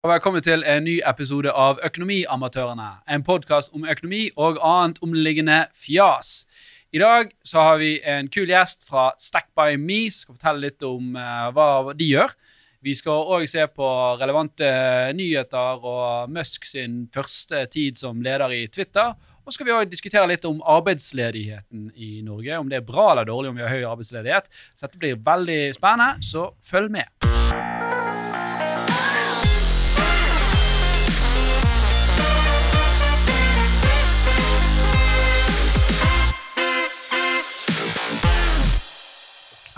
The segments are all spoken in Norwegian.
og velkommen til en ny episode av Økonomiamatørene. En podkast om økonomi og annet omliggende fjas. I dag så har vi en kul gjest fra Stack by Me som skal fortelle litt om eh, hva de gjør. Vi skal òg se på relevante nyheter og Musk sin første tid som leder i Twitter. Og så skal vi òg diskutere litt om arbeidsledigheten i Norge. Om det er bra eller dårlig om vi har høy arbeidsledighet. Så dette blir veldig spennende, så følg med.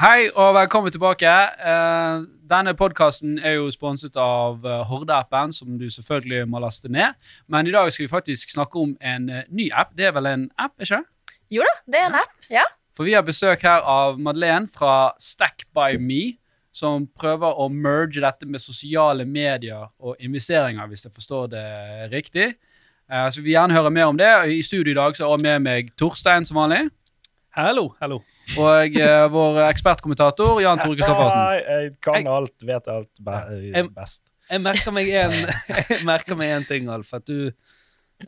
Hei og velkommen tilbake. Eh, denne podkasten er jo sponset av eh, Horde-appen, som du selvfølgelig må laste ned. Men i dag skal vi faktisk snakke om en eh, ny app. Det er vel en app, ikke det? Jo da, det er en app. Ja. For vi har besøk her av Madeleine fra Stack by Me, som prøver å merge dette med sosiale medier og investeringer, hvis jeg forstår det riktig. Eh, Så vi vil gjerne høre mer om det. I studio i dag så har jeg med meg Torstein som vanlig. Hallo, hallo. Og eh, vår ekspertkommentator Jan Tore Kristoffersen. Jeg kan alt, vet alt be Jeg- best. Jeg merker meg en, jeg merker meg en ting, Alf. At du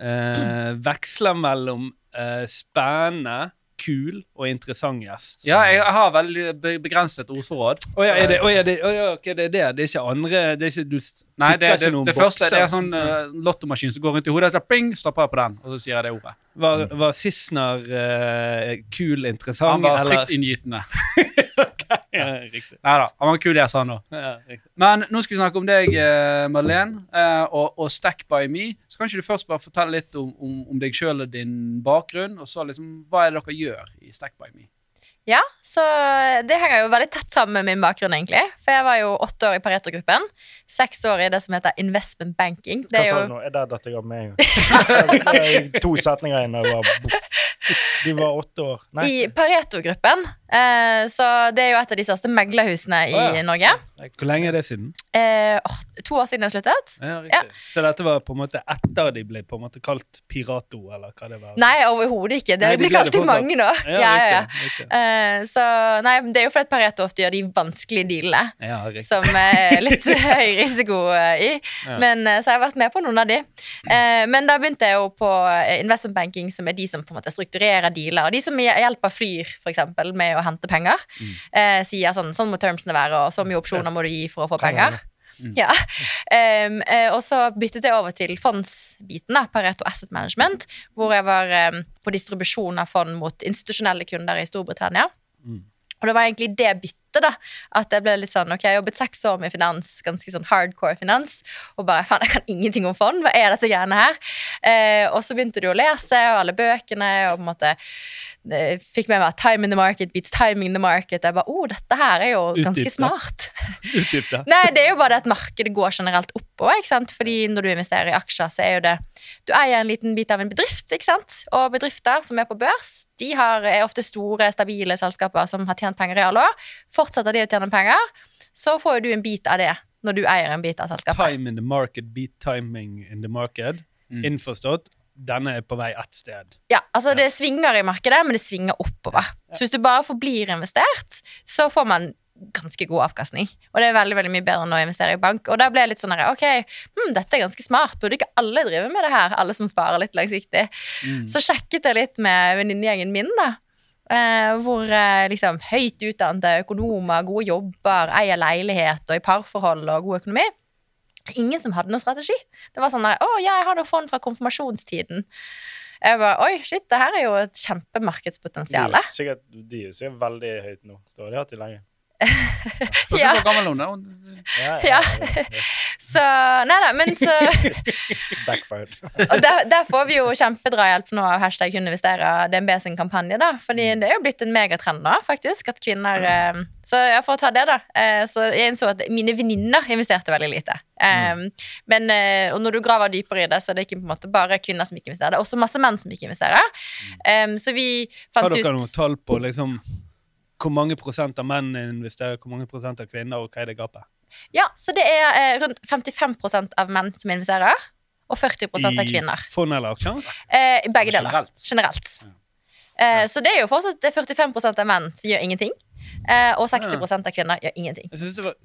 eh, veksler mellom eh, spennende, kul og interessant gjest. Ja, jeg har veldig begrenset ordforråd. Å ja, er det, oh, ja, det, oh, ja, okay, det er det. Det er ikke andre det er ikke, Du Nei, det, det, ikke noen det første det er en sånn uh, lottomaskin som går rundt i hodet. Så pling, stopper jeg på den, og så sier jeg det ordet. Var, var Sissener uh, kul, interessant? Han var fryktinngytende. Ja, riktig. Nei da, han var kul, jeg sa nå. Ja. Men nå skal vi snakke om deg, eh, Madeleine, eh, og, og Stack by me. Så kan ikke du først bare fortelle litt om, om, om deg sjøl og din bakgrunn, og så liksom, hva er det dere gjør i Stack by me? ja, så det henger jo veldig tett sammen med min bakgrunn, egentlig. For jeg var jo åtte år i Pareto-gruppen. Seks år i det som heter investment banking. Det Hva sa du nå? Er der datt jeg av med en gang. To setninger inn, og jeg var bo- Du var åtte år. Nei. i Pareto-gruppen. Eh, så det er jo et av de største meglerhusene i Å, ja. Norge. Hvor lenge er det siden? Eh, to år siden jeg sluttet. Ja, ja. Så dette var på en måte etter de ble på en måte kalt Pirato, eller hva det var? Nei, overhodet ikke. Det Nei, de blir kalt i mange nå. Ja, Ja, riktig, riktig. Eh, så nei, det er jo fordi Pareto ofte gjør de vanskelige dealene. Ja, som er litt høy risiko eh, i. Ja. Men, eh, så jeg har vært med på noen av de. Eh, Men da begynte jeg jo på investment banking, som er de som på en måte strukturerer dealer. Og de som hjelper Flyr for eksempel, med å hente penger. Mm. sier sånn sånn må termsene være, og så mye opsjoner må du gi for å få penger. Mm. Ja. Eh, og så byttet jeg over til fondsbiten, da, Pareto Asset Management, hvor jeg var um, på distribusjon av fond mot institusjonelle kunder i Storbritannia. Mm. Og det var egentlig det byttet, da. At jeg ble litt sånn Ok, jeg jobbet seks år med finans, ganske sånn hardcore finans, og bare faen, jeg kan ingenting om fond, hva er dette greiene her? Eh, og så begynte du å lese, og alle bøkene, og på en måte eh, Fikk med meg at time in the market beats timing in the market. Jeg bare, oh, dette her er jo ganske Utdypte. smart. Utdypte. det. Nei, det er jo bare det at markedet går generelt oppover. ikke sant? Fordi når du investerer i aksjer, så er jo det Du eier en liten bit av en bedrift, ikke sant? Og bedrifter som er på børs, de har, er ofte store, stabile selskaper som har tjent penger i alle år. Fortsetter de å tjene penger, så får jo du en bit av det når du eier en bit av selskapet. Time in the market, beat timing in the market. Mm. Innforstått. Denne er på vei ett sted. Ja, altså Det svinger i markedet, men det svinger oppover. Så hvis du bare forblir investert, så får man ganske god avkastning. Og det er veldig veldig mye bedre enn å investere i bank. Og da ble jeg litt sånn her, ok, hmm, dette er ganske smart. Burde ikke alle drive med det her? Alle som sparer litt langsiktig. Mm. Så sjekket jeg litt med venninnegjengen min, da. Eh, hvor eh, liksom høyt utdannede økonomer, gode jobber, eier leilighet og i parforhold og god økonomi. Ingen som hadde noen strategi. Det var sånn der, å ja, jeg har noe fond fra konfirmasjonstiden. Jeg bare, oi, shit, det her er jo et De kjempemarkedspotensial. er sikkert, de er sikkert veldig høyt nå. Da har de hatt det lenge. Ja. gammel Ja, Ja. ja. Så, nei da, men så Backfired. Og der, der får vi jo kjempedrahjelp nå av hashtag hun investerer DNB sin kampanje, da. Fordi Mm. det er jo blitt en megatrend nå, faktisk, at kvinner eh, Så ja, for å ta det, da. Eh, så jeg innså at mine venninner investerte veldig lite. Mm. men, eh, og når du graver dypere i det, så er det ikke på en måte bare kvinner som ikke investerer. Det er også masse menn som ikke investerer. Eh, så vi fant ut Har dere noen tall på liksom hvor mange prosent av menn investerer, hvor mange prosent av kvinner, og hva er det gapet? Ja, så det er eh, rundt 55% av menn som investerer, og 40% av kvinner. I fond eller aksjer? Eh, I begge deler. Generelt. Ja. Eh, så det er jo fortsatt er 45% av menn som gjør ingenting, eh, og 60% av kvinner gjør ingenting. Jeg syns det var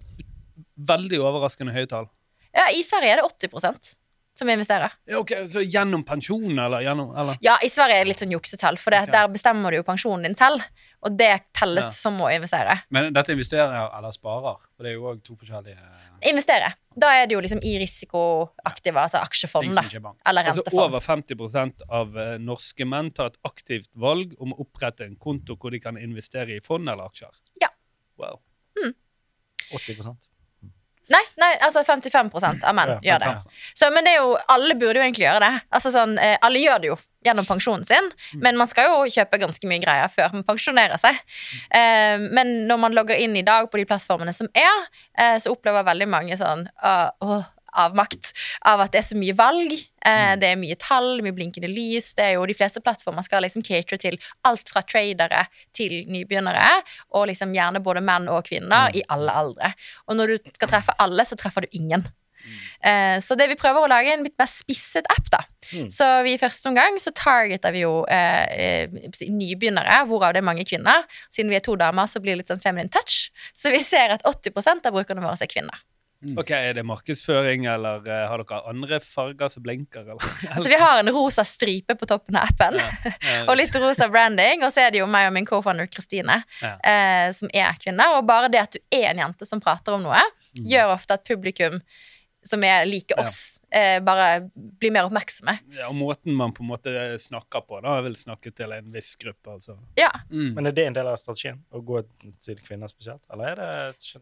veldig overraskende høye tall. Ja, I Sverige er det 80% som investerer. Ok, Så gjennom pensjon, eller gjennom eller? Ja, i Sverige er det litt sånn juksetall, for det, Ok. der bestemmer du jo pensjonen din selv. Og det telles Ja. som å investere. Men dette investerer eller sparer? For det er jo òg to forskjellige Investere. Da er det jo liksom i risikoaktive, altså aksjefond, da. Eller rentefond. Altså. Over 50% av eh, norske menn tar et aktivt valg om å opprette en konto hvor de kan investere i fond eller aksjer. Ja. Wow. 80 Nei, nei, altså 55 av menn Ja, gjør det. Så, men det er jo, alle burde jo egentlig gjøre det. Altså sånn, eh, alle gjør det jo gjennom pensjonen sin, men man skal jo kjøpe ganske mye greier før man pensjonerer seg. Eh, men når man logger inn i dag på de plattformene som er, eh, så opplever veldig mange sånn «Åh, åh, avmakt av at det er så mye valg. Eh, det er mye tall, mye blinkende lys. Det er jo De fleste plattformer skal liksom catere til alt fra tradere til nybegynnere, og liksom gjerne både menn og kvinner i alle aldre. Og når du skal treffe alle, så treffer du ingen. Eh, så det vi prøver å lage en litt mer spisset app, da. Mm. Så vi i første omgang så targeter vi jo eh, eh, nybegynnere, hvorav det er mange kvinner. Siden vi er to damer, så blir det litt sånn feminine touch. Så vi ser at 80% av brukerne våre er kvinner. Ok, Er det markedsføring, eller uh, har dere andre farger som blinker? Eller? altså, vi har en rosa stripe på toppen av appen. ja. Og litt rosa branding. Og så er det jo meg og min co-founder Kristine, Ja. uh, som er kvinner. Og bare det at du er en jente som prater om noe, gjør ofte at publikum som er like Ja. oss, eh, bare blir mer oppmerksomme. ja, og måten man på en måte snakker på, da. Jeg vil snakke til en viss gruppe, altså. Ja. Mm. Men er det en del av strategien? Å gå til kvinner spesielt? Eller er det et-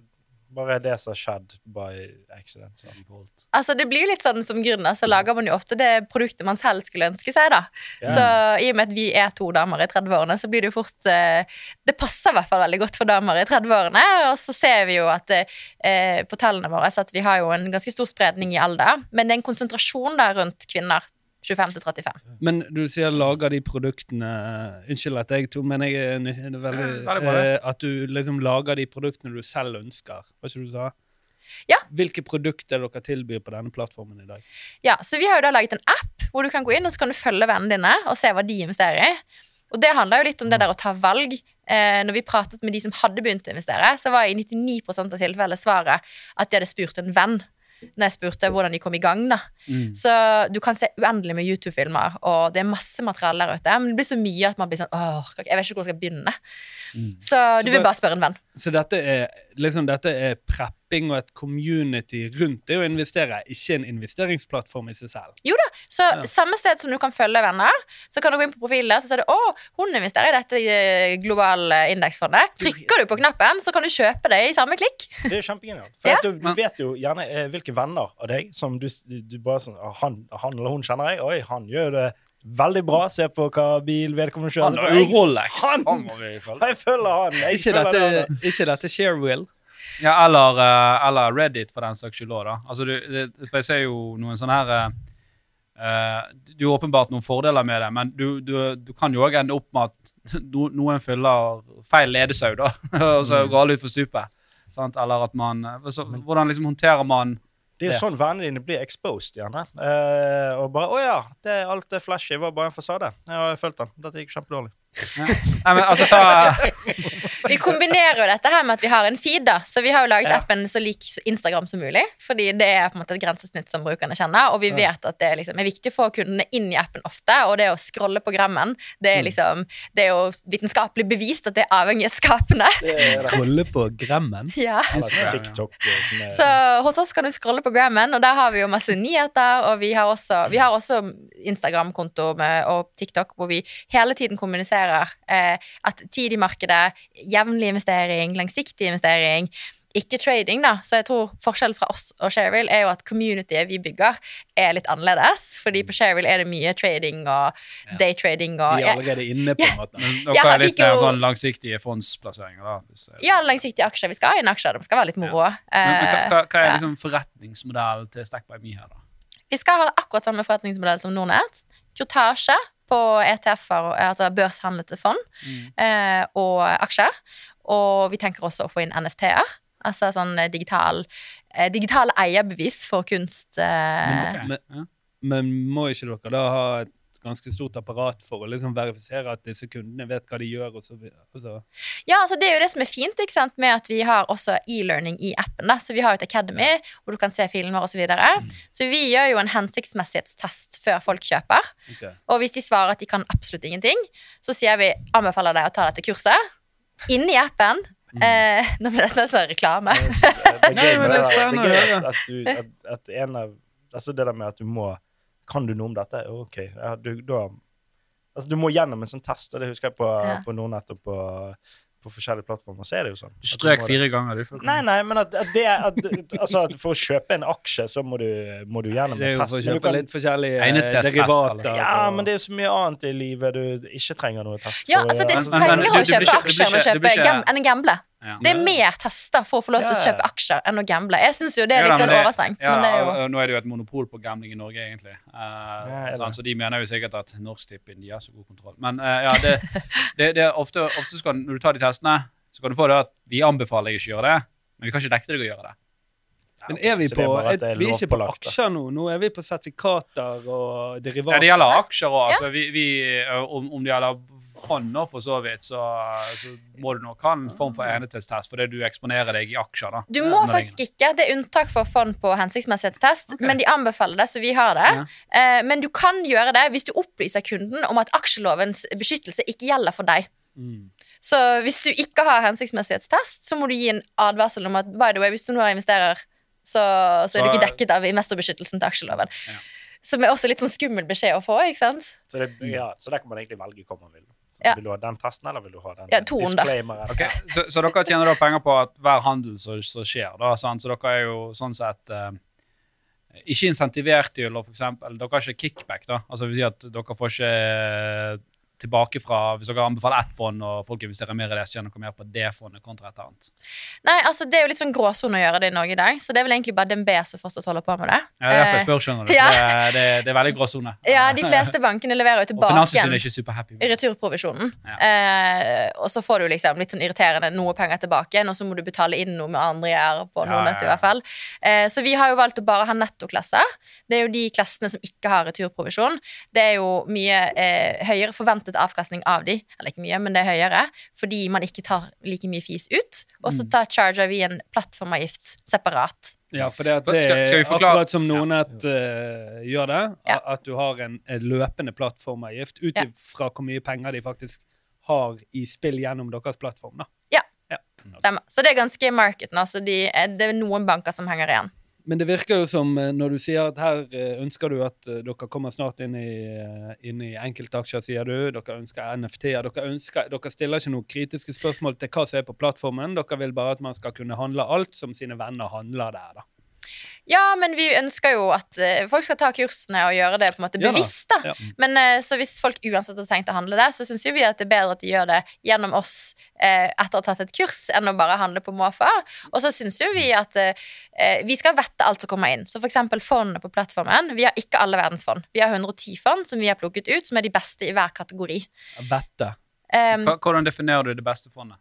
bare det som har skjedd by accident? Altså Det blir litt sånn som gründer, så lager man jo ofte det produktet man selv skulle ønske seg. da Yeah. Så i og med at vi er to damer i 30-årene, så blir det jo fort eh, Det passer i hvert fall veldig godt for damer i 30-årene. Og så ser vi jo at eh, på tallene våre så at vi har jo en ganske stor spredning i alder, men det er en konsentrasjon da rundt kvinner 25 til 35. Men du sier lager de produktene Unnskyld at jeg tok, men jeg er det veldig, Ja, veldig eh, At du liksom lager de produktene du selv ønsker. Hva ikke du sa? Ja. Hvilke produkter dere tilbyr på denne plattformen i dag? Ja, Så vi har jo da laget en app hvor du kan gå inn og så kan du følge vennene dine og se hva de investerer i. Og det handler jo litt om det der å ta valg. Eh, når vi pratet med de som hadde begynt å investere, så var i 99% av tilfellene svaret at de hadde spurt en venn. Når jeg spurte hvordan de kom i gang, da. Mm. Så du kan se uendelig med YouTube-filmer, og det er masse materiale der ute. Men det blir så mye at man blir sånn åh, jeg vet ikke hvor jeg skal begynne. Så du vil det- bare spørre en venn. Så dette er, liksom, dette er prepping og et community rundt det å investere, ikke en investeringsplattform i seg selv. Jo da. Så Ja. samme sted som du kan følge venner, så kan du gå inn på profilen der, så ser du å, hun investerer i dette eh, globale indeksfondet. Trykker du på knappen, så kan du kjøpe det i samme klikk. Det er kjempegenialt. For Ja. at du, du vet jo gjerne eh, hvilke venner av deg som du, du, du bare sånn «Ah, han, han eller hun kjenner jeg. Oi, han gjør det veldig bra. Se på hva bil vedkommende kjører. Han har jo Rolex. Han- Han må vi følge. Jeg følger han. Jeg Ikke følger dette, han. ikke dette Sharewill. Ja, eller, eh, eller Reddit, for den saks skyld òg, da. Altså, du, det, jeg ser jo noen sånne her Uh, eh, Det er åpenbart noen fordeler med det, men du, du, du kan jo òg ende opp med at no, noen fyller feil ledesau, da, og så går alle utfor stupet. Sant? Eller at man eh, så, Hvordan liksom håndterer man Det er jo sånn vennene dine blir exposed, gjerne. Eh, og bare 'Å ja, det, alt det flashy var bare en fasade'. Jeg har fulgt den. Dette gikk kjempedårlig. Nei, men altså, ta Vi kombinerer jo dette her med at vi har en feed, da. Så vi har jo laget Ja. appen så lik Instagram som mulig. Fordi det er på en måte et grensesnitt som brukerne kjenner. Og vi vet at det liksom er viktig for kundene inn i appen ofte. Og det å scrolle på grammen, det Mm. er liksom Det er jo vitenskapelig bevist at det er avhengighetsskapende. Scrolle på grammen? Ja. TikTok. eh, er, Så hos oss kan du scrolle på Grammen, og der har vi jo masse nyheter. Og vi har også, vi har også Instagram-konto og TikTok hvor vi hele tiden kommuniserer eh, at tid i markedet, jevnlig investering, langsiktig investering, ikke trading, da. Så jeg tror forskjellen fra oss og Sheryl er jo at communityet vi bygger, er litt annerledes. Fordi på Sheryl er det mye trading og daytrading og Vi er allerede inne på en måte. Men Ja, er litt mer sånn langsiktige fondsplasseringer, da. Hvis, jeg- Ja, langsiktige aksjer. Vi skal ha inn aksjer, det skal være litt moro. men, men hva, Eh, hva, er ja. liksom forretningsmodellen til Stack by Me her, da? Vi skal ha akkurat samme forretningsmodell som Nordnett. Kurtasje på ETF-er, altså børshandlete fond, eh, og aksjer. Og vi tenker også å få inn NFT-er. Altså sånn eh, digital, eh, digitale eierbevis for kunst. Eh, Ok, Men- Men må ikke dere da ha et ganske stort apparat for å liksom verifisere at disse kundene vet hva de gjør. Og så, altså, Ja, altså Det er jo det som er fint ikke sant, med at vi har også e-learning i appen. da, Så vi har jo et Academy hvor du kan se filen vår osv. Så, videre. så vi gjør jo en hensiktsmessighetstest før folk kjøper. Okay. Og hvis de svarer at de kan absolutt ingenting, så sier vi anbefaler deg å ta dette kurset. Inni appen. Eh, nå ble dette en sånn reklame. Det er Nei, gøy men det er Det er at, du, at, at en av Altså det der med at du må Kan du noe om dette? OK. Ja, du, da, altså, du må gjennom en sånn test, og det husker jeg på, Ja. på Nordnett og på, på forskjellige plattformer. Så er det jo sånn. Du strøk det. fire ganger, du. Nei, nei, men at, at det at, altså at For å kjøpe en aksje, så må du, må du gjennom Det er jo for å kjøpe litt forskjellige derivater. Ja, og- men det er så mye annet i livet du ikke trenger noe test Ja, altså Det er strengere å kjøpe du aksjer enn å gamble. Ja. Det er mer tester for å få lov til å Ja, ja. kjøpe aksjer enn å gamble. Jeg synes jo det er litt sånn overstrengt. Ja, Men det er jo Nå er det jo et monopol på gambling i Norge, egentlig. Uh, det. sant, så de mener jo sikkert at Norsk Tipping har så god kontroll. Men uh, ja, det, det, det er ofte, ofte skal, når du tar de testene, så kan du få det at vi anbefaler deg ikke å gjøre det, men vi kan ikke dekke deg å gjøre det. Men er vi er på, er vi er ikke på aksjer nå? Nå er vi på sertifikater og Ja, derivater. det gjelder aksjer òg. Altså, vi, vi, eh, om, om det gjelder nå, for så vidt, så, så må du nok ha en form for enhetstest fordi du eksponerer deg i aksjer. da. Du må faktisk ikke. Det er unntak for fond på hensiktsmessighetstest, okay. men de anbefaler det, så vi har det. Ja. Eh, men du kan gjøre det hvis du opplyser kunden om at aksjelovens beskyttelse ikke gjelder for deg. Mm. Så hvis du ikke har hensiktsmessighetstest, så må du gi en advarsel om at by the way, hvis du nå investerer, så, så er du ikke dekket av investorbeskyttelsen til aksjeloven. Ja. Som er også litt sånn skummel beskjed å få, ikke sant? Så, det, ja, så der kan man egentlig velge hva man vil. Ja. Vil du ha den testen, eller vil du ha den Ja, disclaimeren? Ok, så, så dere tjener da penger på at hver handel som som skjer, da, sant? så dere er jo sånn sett uh, ikke insentivert til å eksempel, Dere har ikke kickback, da. Altså det vil si at dere får ikke eh, tilbake fra Hvis dere anbefaler ett fond, og folk investerer mer i det, så gjør dere mer på det fondet kontra et annet. Nei, altså Det er jo litt sånn gråsone å gjøre det i Norge i dag, så det er vel egentlig bare DNB som fortsatt holder på med det. Ja, det er derfor jeg Eh, spør, skjønner du. ja. Det, det, det er veldig gråsone. ja, de fleste bankene leverer jo tilbake returprovisjonen. Ja. Eh, og så får du liksom litt sånn irriterende noe penger tilbake og så må du betale inn noe med andre gjør på Ja, noe ja, i hvert fall. Eh, så vi har jo valgt å bare ha nettoklasser. Det er jo de klassene som ikke har returprovisjon. Det er jo mye eh, høyere forventet avkastning av de, eller ikke mye, men det er høyere, fordi man ikke tar like mye fis ut. Og Mm. så tar charger vi en plattformavgift separat. Ja, for det, at det er akkurat som Nordnett uh, gjør det, at du har en, en løpende plattformavgift ut Ja. ifra hvor mye penger de faktisk har i spill gjennom deres plattform. da. Stemmer. Så det er ganske market nå, så de, eh, det er noen banker som henger igjen. Men det virker jo som eh, når du sier at her eh, ønsker du at eh, dere kommer snart inn i, i enkeltaksjer, sier du. Dere ønsker NFT-er. Dere, dere stiller ikke noen kritiske spørsmål til hva som er på plattformen. Dere vil bare at man skal kunne handle alt som sine venner handler der. da. Ja, men vi ønsker jo at eh, folk skal ta kursene og gjøre det på en måte bevisst. da. ja. Men eh, så hvis folk uansett har tenkt å handle det, så syns vi at det er bedre at de gjør det gjennom oss eh, etter å ha tatt et kurs, enn å bare handle på måfå. Og så syns jo vi at eh, vi skal vette alt som kommer inn. Så eksempel fondene på plattformen. Vi har ikke alle verdens fond. Vi har 110 fond som vi har plukket ut, som er de beste i hver kategori. Vette. Um, Hvordan definerer du det beste fondet?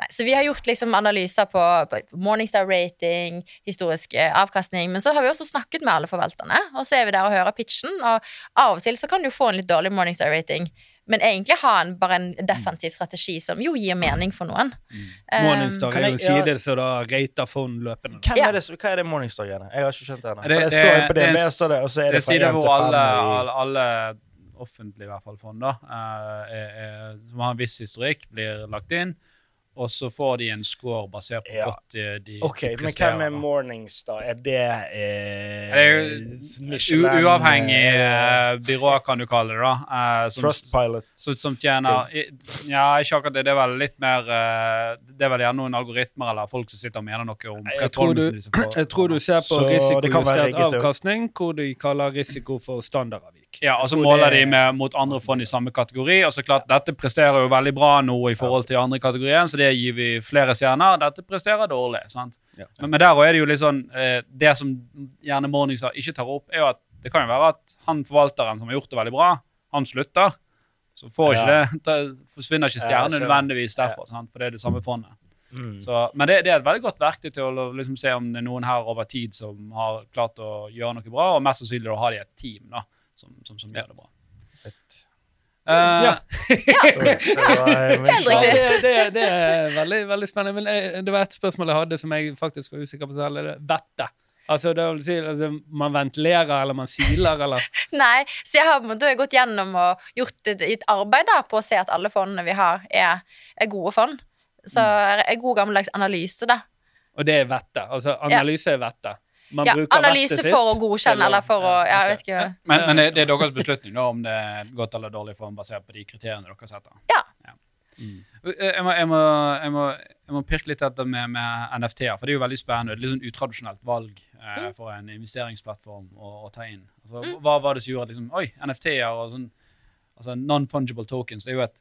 Nei, så vi har gjort liksom analyser på, på Morningstar rating, historisk eh, avkastning, men så har vi også snakket med alle forvalterne, og så er vi der og hører pitchen, og av og til så kan du få en litt dårlig Morningstar rating, men egentlig ha en, bare en defensiv strategi som jo gir mening for noen. Um, Morningstar kan er jo en side ja. som da rater fond løpende. Hvem Ja. er det, hva er det Morningstar-greiene? Jeg har ikke skjønt det ennå. Det- Det det- det det, er Det det er sider hvor alle, i alle, alle offentlige i hvert fall fond da, eh, er, er, som har en viss historikk, blir lagt inn, og så får de en score basert på Ja. godt de, de OK, de men hvem er Mornings, da. Er det eh, Det jo Michelin, uavhengig eh, eh, byrå, kan du kalle det, da. eh, som, Trustpilot? som, som tjener i- Ja, ikke akkurat det. Det er vel litt mer eh, Det er vel gjerne noen algoritmer eller folk som sitter og mener noe om Jeg tror du-. Jeg tror du ser på risikojustert avkastning, hvor de kaller risiko for Ja, og så måler det- de med, mot andre fond i samme kategori. Og så klart, dette presterer jo veldig bra nå i forhold til andre kategorien, så det gir vi flere stjerner. Dette presterer dårlig. sant? Ja. Men, men der også er det jo litt sånn eh, Det som gjerne Morningstar ikke tar opp, er jo at det kan jo være at han forvalteren som har gjort det veldig bra, han slutter. Så får ikke Ja. det, forsvinner ikke stjernen nødvendigvis derfor, sant? for det er det samme fondet. Mm. Så, men det, det er et veldig godt verktøy til å liksom, se om det er noen her over tid som har klart å gjøre noe bra, og mest sannsynlig da har de et team da, som, som, som gjør det bra. Eh, Ja. Sorry, det eh, Ja, det, det, det er veldig, veldig spennende. Men det var et spørsmål jeg hadde som jeg faktisk var usikker på selv. Vettet. Vette. Altså, det vil si, altså, man ventilerer, eller man siler, eller Nei, så jeg har på en måte gått gjennom og gjort et, et arbeid da, på å se at alle fondene vi har, er, er gode fond. Så er er god gammeldags analyse, da. Og det er vette. Altså, analyse er vette. Man Ja, bruker analyse vettet sitt for å godkjenne, til eller for å Ja, jeg ok. vet ikke. men men det, det er deres beslutning da, om det er godt eller dårlig form basert på de kriteriene dere setter. Ja. Mm. Eh, Jeg må, jeg, må, jeg, må, jeg må pirke litt etter med, med NFT-er, for det er jo veldig spennende. Det er litt sånn utradisjonelt valg eh, for en investeringsplattform å, å ta inn. Altså, Hva var det som gjorde at liksom, Oi, NFT-er og sånn altså Non-fungible tokens det er jo et,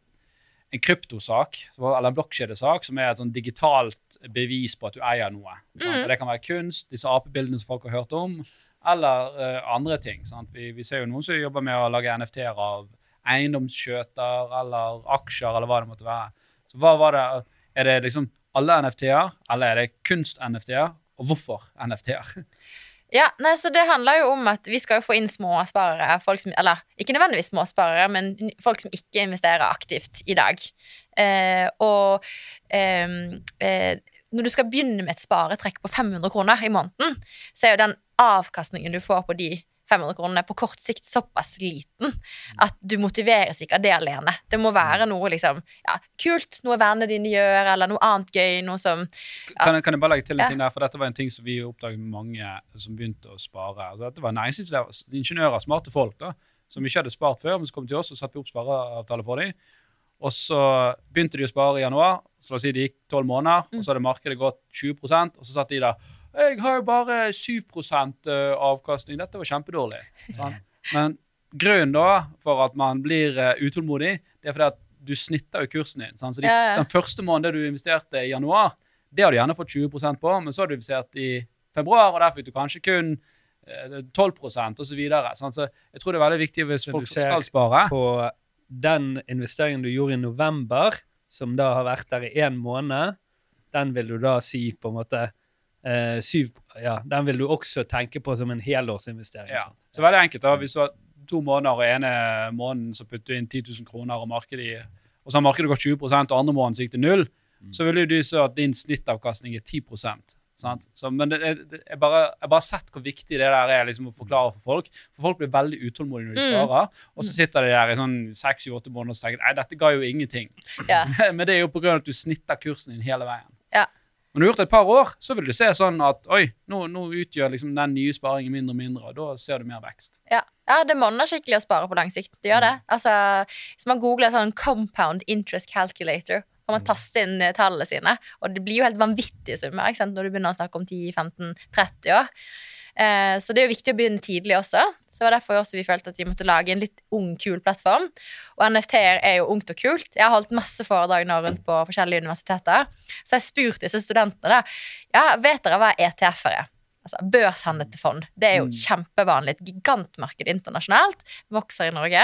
en kryptosak, eller en blokkjedesak, som er et sånn digitalt bevis på at du eier noe. Mm. Det kan være kunst, disse apebildene som folk har hørt om, eller uh, andre ting. Vi, vi ser jo noen som jobber med å lage NFT-er av eiendomsskjøter eller aksjer, eller hva det måtte være. Så hva var det, Er det liksom alle NFT-er, eller er det kunst-NFT-er? Og hvorfor NFT-er? Ja, nei, så Det handler jo om at vi skal jo få inn småsparere. Folk som, eller ikke nødvendigvis småsparere, men folk som ikke investerer aktivt i dag. Eh, og ehm, eh, når du skal begynne med et sparetrekk på 500 kroner i måneden, så er jo den avkastningen du får på de 500 kronene på kort sikt såpass liten at du motiveres ikke av det alene. Det må være noe liksom, ja, kult, noe vennene dine gjør, eller noe annet gøy. noe som Kan, jeg- kan jeg bare legge til en Ja. ting der, for dette var en ting som vi oppdaget med mange som begynte å spare. Altså, dette var ingeniører, smarte folk da, som ikke hadde spart før, men så kom til oss og satte vi opp spareavtale for dem. Og så begynte de å spare i januar, så la oss si det gikk tolv måneder, og så hadde markedet gått 20% og så satt de der Jeg har jo bare 7% avkastning, dette var kjempedårlig. Sånn. Men grunnen da for at man blir eh, utålmodig, det er fordi at du snitter jo kursen din. Sånn. Så de, Ja, ja. den første måneden du investerte i januar, det har du gjerne fått 20% på, men så har du investert i februar, og der fikk du kanskje kun eh, 12% og så videre. Sant? Så jeg tror det er veldig viktig hvis Så folk skal spare. på den investeringen du gjorde i november, som da har vært der i én måned, den vil du da si på en måte eh, syv Ja, den vil du også tenke på som en helårsinvestering. Ja. sant? Så veldig enkelt. da, Hvis du har to måneder, og ene måneden så putter du inn 10 000 kroner, og, markedet, og så har markedet gått 20 og andre måneden så gikk det null, så vil du se at din snittavkastning er 10% sant? Så, Men det, det, jeg, bare, jeg bare har sett hvor viktig det der er liksom, å forklare for folk. For folk blir veldig utålmodige når de Mm. og så sitter de der i sånn seks-åtte måneder og tenker nei, dette ga jo ingenting. Ja. Men det er jo pga. at du snitter kursen din hele veien. Ja. Men når du har gjort det et par år, så vil du se sånn at oi, nå, nå utgjør liksom den nye sparingen mindre og mindre, og da ser du mer vekst. Ja, ja det monner skikkelig å spare på lang sikt. Det gjør det. Altså, hvis man googler sånn compound interest calculator, kan man taste inn eh, tallene sine, og det blir jo helt vanvittige summer ikke sant? når du begynner å snakke om 10-15-30 år. Eh, så det er jo viktig å begynne tidlig også. Så det var derfor også vi følte at vi måtte lage en litt ung, kul plattform. Og NFT-er er jo ungt og kult. Jeg har holdt masse foredrag nå rundt på forskjellige universiteter. Så jeg spurte disse studentene da, ja, vet dere hva ETF-er er? Altså, børshandlete fond. Det er jo kjempevanlig. Et gigantmarked internasjonalt. Vokser i Norge.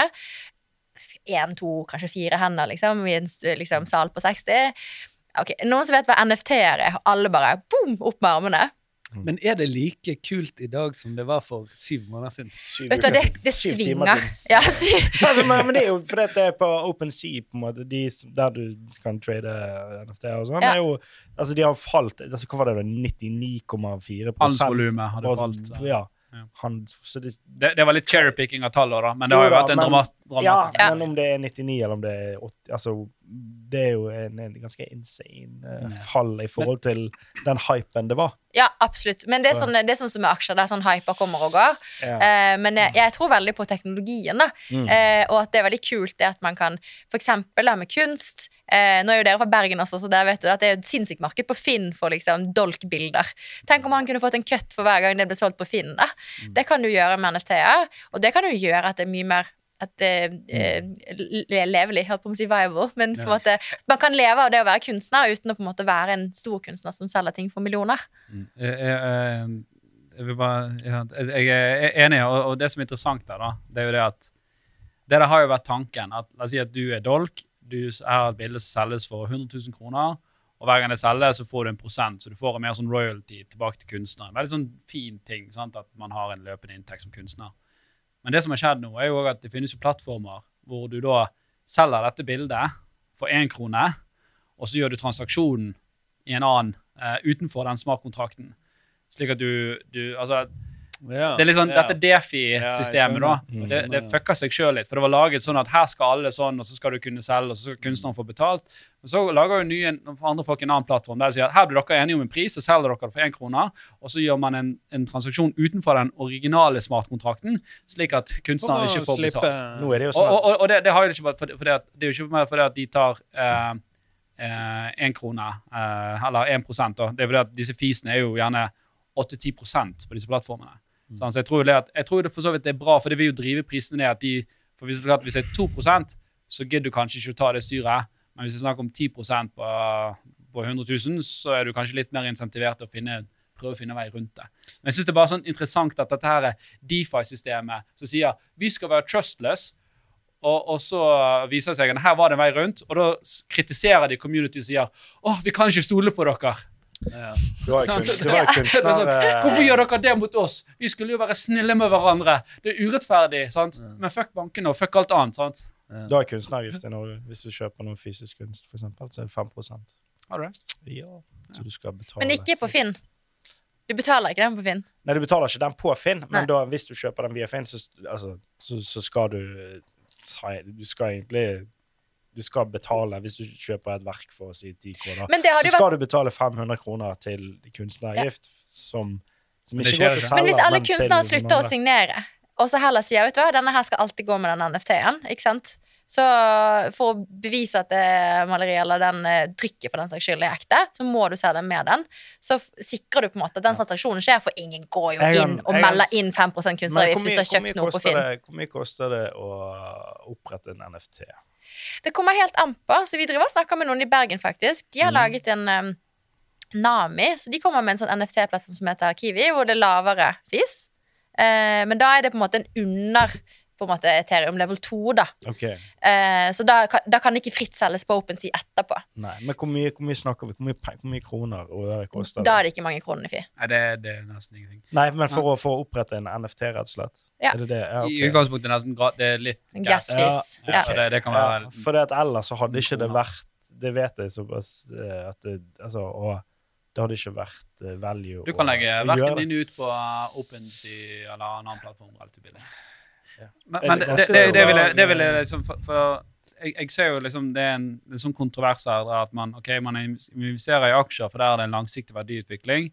Én, to, kanskje fire hender, liksom, i en liksom, sal på 60. Ok, Noen som vet hva NFT-er er? Alle bare boom, opp med armene. Men er det like kult i dag som det var for syv måneder siden? Syv Vet du, det, det svinger. Ja, altså, men, men det er jo fordi det er på OpenSea, på en måte, de, der du kan trade NFT og sånn. Ja. jo, altså, de har falt altså, Hva var det, da? 99,4 Handelsvolumet hadde falt. Ja. Ja. Han, så det, Det, det var litt cherrypicking av tallene, da, men det har Jo jo da, vært en men- dramat, ja. Ja. men om det er 99 eller om det er 80 altså, Det er jo en, en ganske insane uh, fall i forhold til den hypen det var. Ja, absolutt. Men det er, sånn, det er sånn som med aksjer, der sånn hyper kommer og går. Ja. Uh, men jeg, jeg tror veldig på teknologien, da. Mm. Uh, og at det er veldig kult det at man kan da, med kunst. Eh, nå er jo dere fra Bergen også, så der vet du at det er et sinnssykt marked på Finn for liksom dolkbilder. Tenk om han kunne fått en cut for hver gang det ble solgt på Finn. da. Det kan du gjøre med NFT-er, og det kan jo gjøre at det er mye mer at det eh, levelig, holdt på å si viable, men på en måte, man kan leve av det å være kunstner uten å på en måte være en stor kunstner som selger ting for millioner. Jeg, jeg, eh, jeg, bare, jeg jeg er enig, og, og det som er interessant der, da, det er jo det at Det der har jo vært tanken. at La oss si at du er dolk. Du har et bilde som selges for 100 000 kroner. Og hver gang det selges, så får du en prosent, så du får en mer sånn royalty tilbake til kunstneren. Veldig sånn fin ting, sant? at man har en løpende inntekt som kunstner. Men det som har skjedd nå, er jo at det finnes jo plattformer hvor du da selger dette bildet for én krone, og så gjør du transaksjonen i en annen eh, utenfor den smartkontrakten. Slik at du, du Altså, Ja. det er litt sånn, ja. dette Defi-systemet, da. Det, det fucka seg sjøl litt. For det var laget sånn at her skal alle sånn, og så skal du kunne selge, og så skal kunstneren få betalt. Men så lager jo nye andre folk en annen plattform der de sier at her blir dere enige om en pris, så selger dere det for én krone, og så gjør man en, en transaksjon utenfor den originale smartkontrakten, slik at kunstneren ikke får Slippe- betalt. Nå er det jo Og, sånn og, at og, og det, det har jo ikke vært fordi, at, det er jo ikke mer fordi at de tar én krone, eh, eller 1% da. Det er fordi at disse fisene er jo gjerne 8-10 på disse plattformene. Sant? Så jeg tror, det at, jeg tror det for så vidt er bra, for det vil jo drive prisene ned. At de, for hvis, det hvis det er 2 så gidder du kanskje ikke å ta det styret. Men hvis det er snakk om 10% på, på 100 000, så er du kanskje litt mer insentivert til å finne, prøve å finne vei rundt det. Men jeg synes det er bare sånn interessant at dette her er DeFi-systemet som sier vi skal være trustless, og, og så viser det seg at her var det en vei rundt, og da kritiserer de community og sier å, vi kan ikke stole på dere. Ja. du jo kunstner... eh, Hvorfor gjør dere det mot oss? Vi skulle jo være snille med hverandre. Det er urettferdig, sant? Men fuck bankene og fuck alt annet, sant? Du har kunstneravgift i Norge. Hvis du kjøper noe fysisk kunst, for eksempel, så er det 5 Har du det? Ja. Så du skal betale Men ikke på Finn. Du betaler ikke den på Finn. Nei, du betaler ikke den på Finn, men da, hvis du kjøper den via Finn, så, altså, så, så skal du eh, Du skal egentlig Du skal betale hvis du kjøper et verk for å si 10 kroner. Så skal vært du betale 500 kroner til kunstneravgift, som, som ikke går til selger, Men hvis alle kunstnere noen slutter å signere, og så heller sier vet du hva, denne her skal alltid gå med den NFT-en, ikke sant? Så for å bevise at det maleriet eller den eh, trykket for den saks skyld er ekte, så må du selge med den. Så sikrer du på en måte at den transaksjonen skjer, for ingen går jo inn og melder inn 5 Men hvor kunstneravgift hvis du har kjøpt noe på Finn. hvor mye koster det å opprette en NFT? Det kommer helt an på. Så vi driver og snakker med noen i Bergen, faktisk. De har Mm. laget en um, Nami, så de kommer med en sånn NFT-plattform som heter Kiwi, hvor det er lavere fis. Uh, men da er det på en måte en under på en måte Ethereum level 2, da. Okay. Eh, så da, kan- da kan det ikke fritt selges på OpenSea etterpå. nei, Men hvor mye, hvor mye snakker vi? Hvor mye, hvor mye kroner og øre koster Da er det ikke mange kroner i fi. Nei, det, det er nesten ingenting. Nei, men for å, for å opprette en NFT, rett og slett? Ja. Er det det? Ja, I utgangspunktet er det nesten gra- det er litt En gas. gassfis. Ja, Ja. Det, det kan Ja, for det at ellers så hadde ikke det vært Det vet jeg såpass eh, at det Altså, og det hadde ikke vært eh, value Du kan legge verken din ut på OpenSea eller en annen plattform relativt billig. Men, Er men det det, det, vil jeg, det vil jeg liksom For, for jeg, jeg ser jo liksom det er en, en sånn kontrovers her at man, okay, man investerer i aksjer, for der er det en langsiktig verdiutvikling.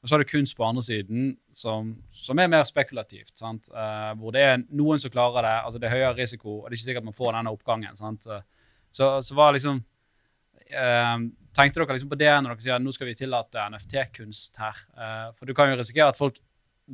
Og så har du kunst på andre siden, som, som er mer spekulativt. Sant? Eh, hvor det er noen som klarer det. altså Det er høyere risiko, og det er ikke sikkert man får denne oppgangen. Sant? Eh, Så, så var liksom eh, Tenkte dere liksom på det når dere sier at nå skal vi tillate NFT-kunst her? Eh, for du kan jo risikere at folk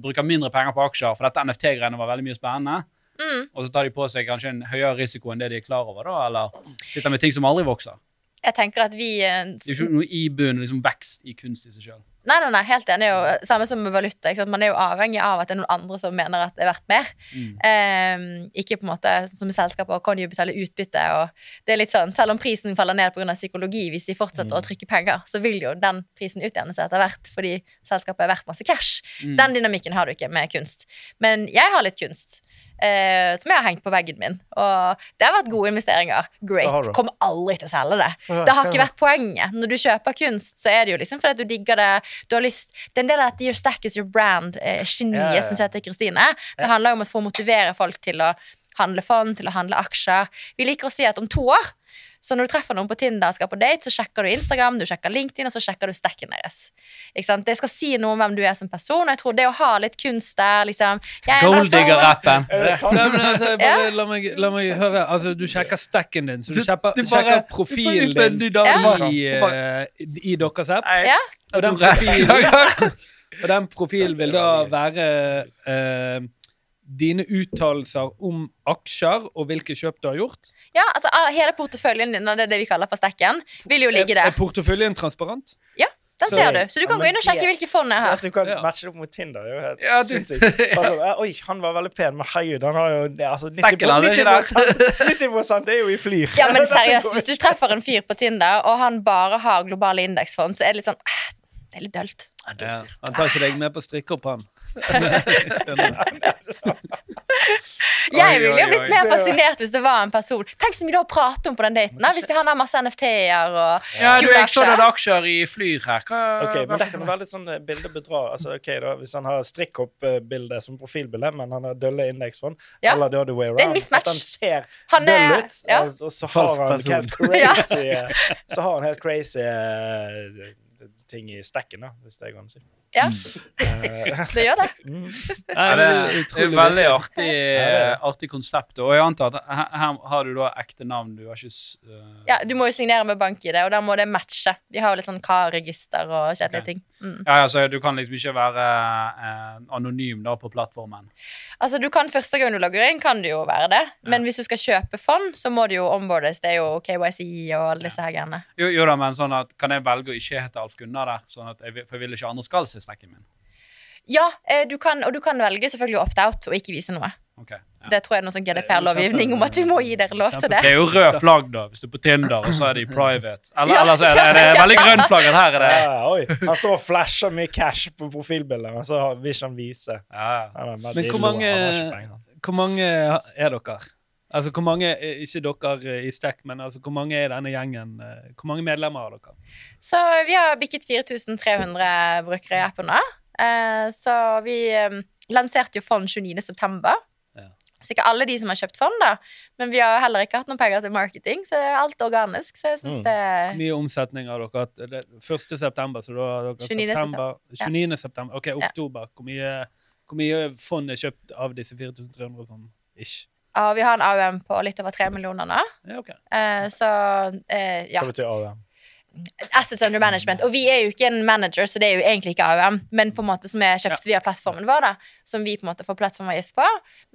bruker mindre penger på aksjer, for dette NFT-greiene var veldig mye spennende. Mm. Og så tar de på seg kanskje en høyere risiko enn det de er klar over, da, eller sitter med ting som aldri vokser. Jeg tenker at vi eh, Det er ikke noe i bunnen, liksom vekst i kunst i seg sjøl. Nei, nei, nei, helt enig. Jo, samme som med valuta. Man er jo avhengig av at det er noen andre som mener at det er verdt mer. Mm. Eh, ikke på en måte som i selskaper kan jo betale utbytte. og det er litt sånn, Selv om prisen faller ned pga. psykologi, hvis de fortsetter Mm. å trykke penger, så vil jo den prisen utjevne seg etter hvert fordi selskapet er verdt masse cash. Mm. Den dynamikken har du ikke med kunst. Men jeg har litt kunst. Eh, som jeg har hengt på veggen min. Og det har vært gode investeringer. Great. Kommer aldri til å selge det. Det har ikke vært poenget. Når du kjøper kunst, så er det jo liksom fordi du digger det. Du har lyst Det er en del av dette Your Stack is your brand, eh, geniet Ja, som heter Kristine. Det handler om å få motivere folk til å handle fond, til å handle aksjer. Vi liker å si at om to år så når du treffer noen på Tinder og skal på date, så sjekker du Instagram, du sjekker LinkedIn, og så sjekker du stacken deres. Ikke sant? Det skal si noe om hvem du er som person, og jeg tror det å ha litt kunst der, liksom jeg er bare så- Golddigger-rappen. Er? Nei, men altså, Ja. la, meg, la meg høre. Altså, du sjekker stacken din, så du Du- sjekker, du bare- sjekker profilen din ja. i, uh, i deres app. Ja. Og den profilen, og den profilen vil da være eh, dine uttalelser om aksjer og hvilke kjøp du har gjort. Ja, altså ah, Hele porteføljen din, det er det vi kaller for stekken, vil jo ligge Er, der. er porteføljen transparent? Den Så- ser du. Så du Ja, kan gå inn og sjekke det- hvilke fond jeg har. At du kan Ja. matche det opp mot Tinder, er jo helt Ja, du- sinnssykt. Altså, eh, oi, han var veldig pen, men herregud, han har jo altså, 90, Stakken hadde ikke 90, er jo i flyr. Ja, men seriøst, hvis du treffer en fyr på Tinder, og han bare har globale indeksfond, så er det litt sånn eh, Det er litt dølt. Ja. Han tar ikke deg med på strikkeopp, han. Jeg ville jo blitt mer fascinert hvis det var en person. Tenk så mye du har pratet om på den daten. da, Hvis de har masse NFT-er og Ja, kule jeg så du aksjer. aksjer i Flyr her. Hva, Ok, Men det kan være litt sånn eh, bildebedra. Altså, okay, da, Hvis han har strikkhopp-bilde som profilbilde, men han har dølle indeksfond, Ja. eller the other way Det er en around, mismatch. at han ser Han døll er ut, ja. og, og så Falsk har han helt crazy eh, Så har han helt crazy eh, ting i stekken, da, hvis det går an å si. Ja, Eh, det gjør det. mm. Ja, det, det er det et veldig artig, det det. artig konsept. Og jeg antar at her, har du da ekte navn. Du har ikke s- øh, Ja, Du må jo signere med bank-ID, og da må det matche. Vi har jo litt sånn CAR-register og kjedelige okay. ting. Mm. ja, altså, Du kan liksom ikke være eh, anonym da på plattformen. Altså, du kan Første gang du logger inn, kan du jo være det. Men hvis du skal kjøpe fond, så må det jo ombordes. Det er jo KYC og alle disse her greiene. Jo, jo da, men sånn at Kan jeg velge å ikke hete Alf Gunnar der? Sånn at jeg, for jeg vil ikke andre skal se stekken min. Ja, eh, du kan, og du kan velge selvfølgelig å opt-out og ikke vise noe. Okay, ja. Det tror jeg er noe sånn GDPR-lovgivning om at vi må gi dere lov til det. Det er jo rød flagg, da, hvis du er på Tinder, og så er det i private. Eller, Ja. eller så er det, er det veldig grønn flagg. Her er det Ja, oi. Han står og flasher mye cash på profilbildet, men så vil ikke han vise. ja, Men hvor mange, hvor mange er dere? Altså, hvor mange, Ikke dere i Stack, men altså, hvor mange er denne gjengen? eh, Hvor mange medlemmer har dere? Så vi har bikket 4300 brukere i appen nå. Eh, så vi eh, lanserte jo fond 29.9. Ja. Så ikke alle de som har kjøpt fond, da. Men vi har heller ikke hatt noen penger til marketing, så det er alt organisk. Så jeg synes Mm. det Hvor mye omsetning har dere hatt? Det er 1. september, så da har dere 29. september. Ja. september. OK, oktober. Hvor mye, hvor mye fond er kjøpt av disse 4300 sånn ish? Ja, vi har en AUM på litt over 3 millioner nå. Ja, ok. Eh, så eh, ja. Hva betyr AUM? Assets under management. Og vi er jo ikke en manager, så det er jo egentlig ikke AUM, men på en måte som er kjøpt via plattformen vår, da, som vi på en måte får plattformavgift på.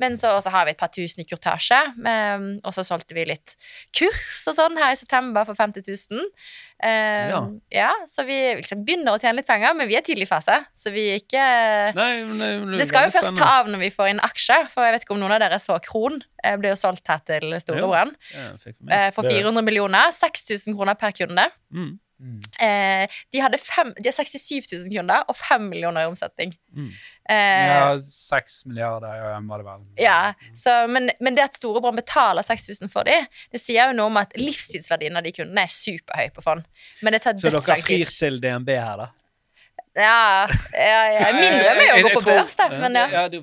Men så også har vi et par tusen i kurtasje, um, og så solgte vi litt kurs og sånn her i september for 50 000. Um, ja. så vi liksom begynner å tjene litt penger, men vi er tidlig i fase, så vi er ikke Nei, nei, det, det skal jo først ta av når vi får inn aksjer, for jeg vet ikke om noen av dere så Kron. eh, Ble jo solgt her til storebroren Ja, eh, for 400 millioner. 6000 kroner per kunde. Mm. Eh, de, hadde fem, de har 67 000 kunder og 5 millioner i omsetning. Mm. Eh, Ja, seks milliarder ja, var det vel. ja, så, men, men det at Storebrand betaler 6000 for dem, det sier jo noe om at livstidsverdien av de kundene er superhøy på fond. Men det tar Så dere dødslang frir til DNB her, da? Ja, ja, ja. Min drøm er jo å gå på tror- børs, da. Men ja. ja du,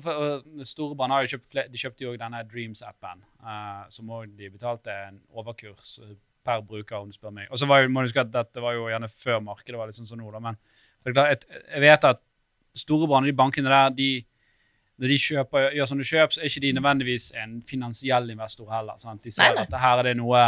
Storebrand har jo kjøpt flere, de kjøpte jo denne Dreams-appen, uh, som òg de betalte en overkurs per bruker, om du spør meg. Og så var jo, må du huske at dette var jo gjerne før markedet var litt sånn som nå, da, men jeg vet at Storebrand og de bankene der, de når de kjøper, gjør sånne kjøp, så er ikke de nødvendigvis en finansiell investor heller. Sant? De ser Nei, nei. at her er det noe,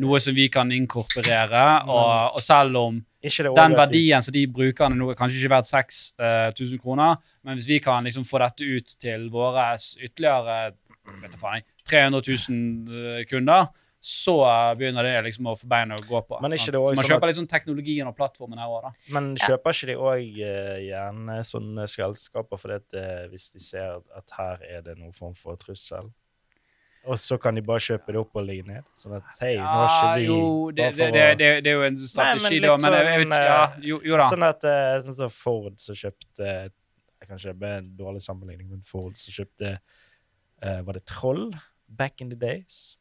noe som vi kan inkorporere, og, og selv om den verdien som de bruker nå er kanskje ikke verdt 6000 kroner, men hvis vi kan liksom få dette ut til våre ytterligere vet jeg faen, 300 000 eh, kunder, så begynner det liksom å få bein å gå på. Men ikke det også så man sånn kjøper sånn teknologien og plattformen her òg, da. Men kjøper ikke de òg gjerne sånne selskaper fordi at eh, hvis de ser at her er det noen form for trussel, og så kan de bare kjøpe det opp og ligge ned? Sånn at hei, nå er ikke vi jo, det, bare det, for det, det, det er jo en strategi, da, men jeg, jeg vet sånn, ikke ja, eh, jo, jo da. Sånn at eh, sånn som Ford som kjøpte Jeg det ble en dårlig sammenligning, men Ford som kjøpte eh, Var det Troll back in the days?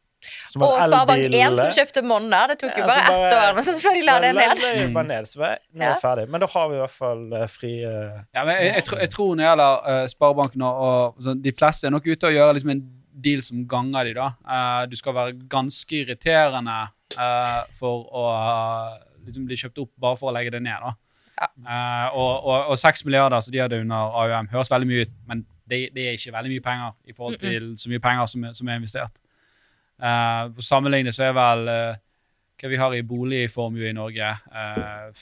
Som Og var Sparebank1 som kjøpte Monna. Det tok jo Ja, bare så ett år, men så før de la det ned. bare ned, så nå er Ja. det ferdig. Men da har vi i hvert fall uh, fri uh, Ja, men jeg, jeg, tror, jeg tror når det gjelder uh, Sparebanken og, og så, De fleste er nok ute og gjør liksom en deal som ganger de da. Eh, du skal være ganske irriterende eh, for å eh, liksom bli kjøpt opp bare for å legge det ned. da. Ja. Eh, og, og, og 6 milliarder så de hadde under AUM, høres veldig mye ut, men det, det er ikke veldig mye penger i forhold til så mye penger som som er investert. Uh, på sammenlignet så er vel eh, hva vi har i boligformue i Norge eh,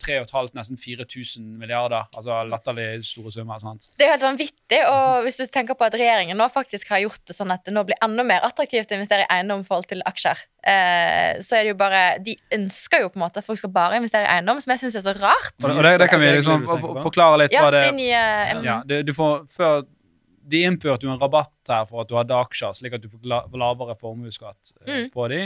og et halvt, nesten 4000 milliarder. Altså latterlig store summer. sant? Det er jo helt vanvittig, og hvis du tenker på at regjeringen nå faktisk har gjort det sånn at det nå blir enda mer attraktivt å investere i eiendom i forhold til aksjer, eh, så er det jo bare De ønsker jo på en måte at folk skal bare investere i eiendom, som jeg syns er så rart. Og, og det, det kan vi liksom forklare litt Ja, hva det de nye um, ja, du, du får, før, De innførte jo en rabatt her for at du hadde aksjer, slik at du får la- lavere formuesskatt eh, Mm. på de.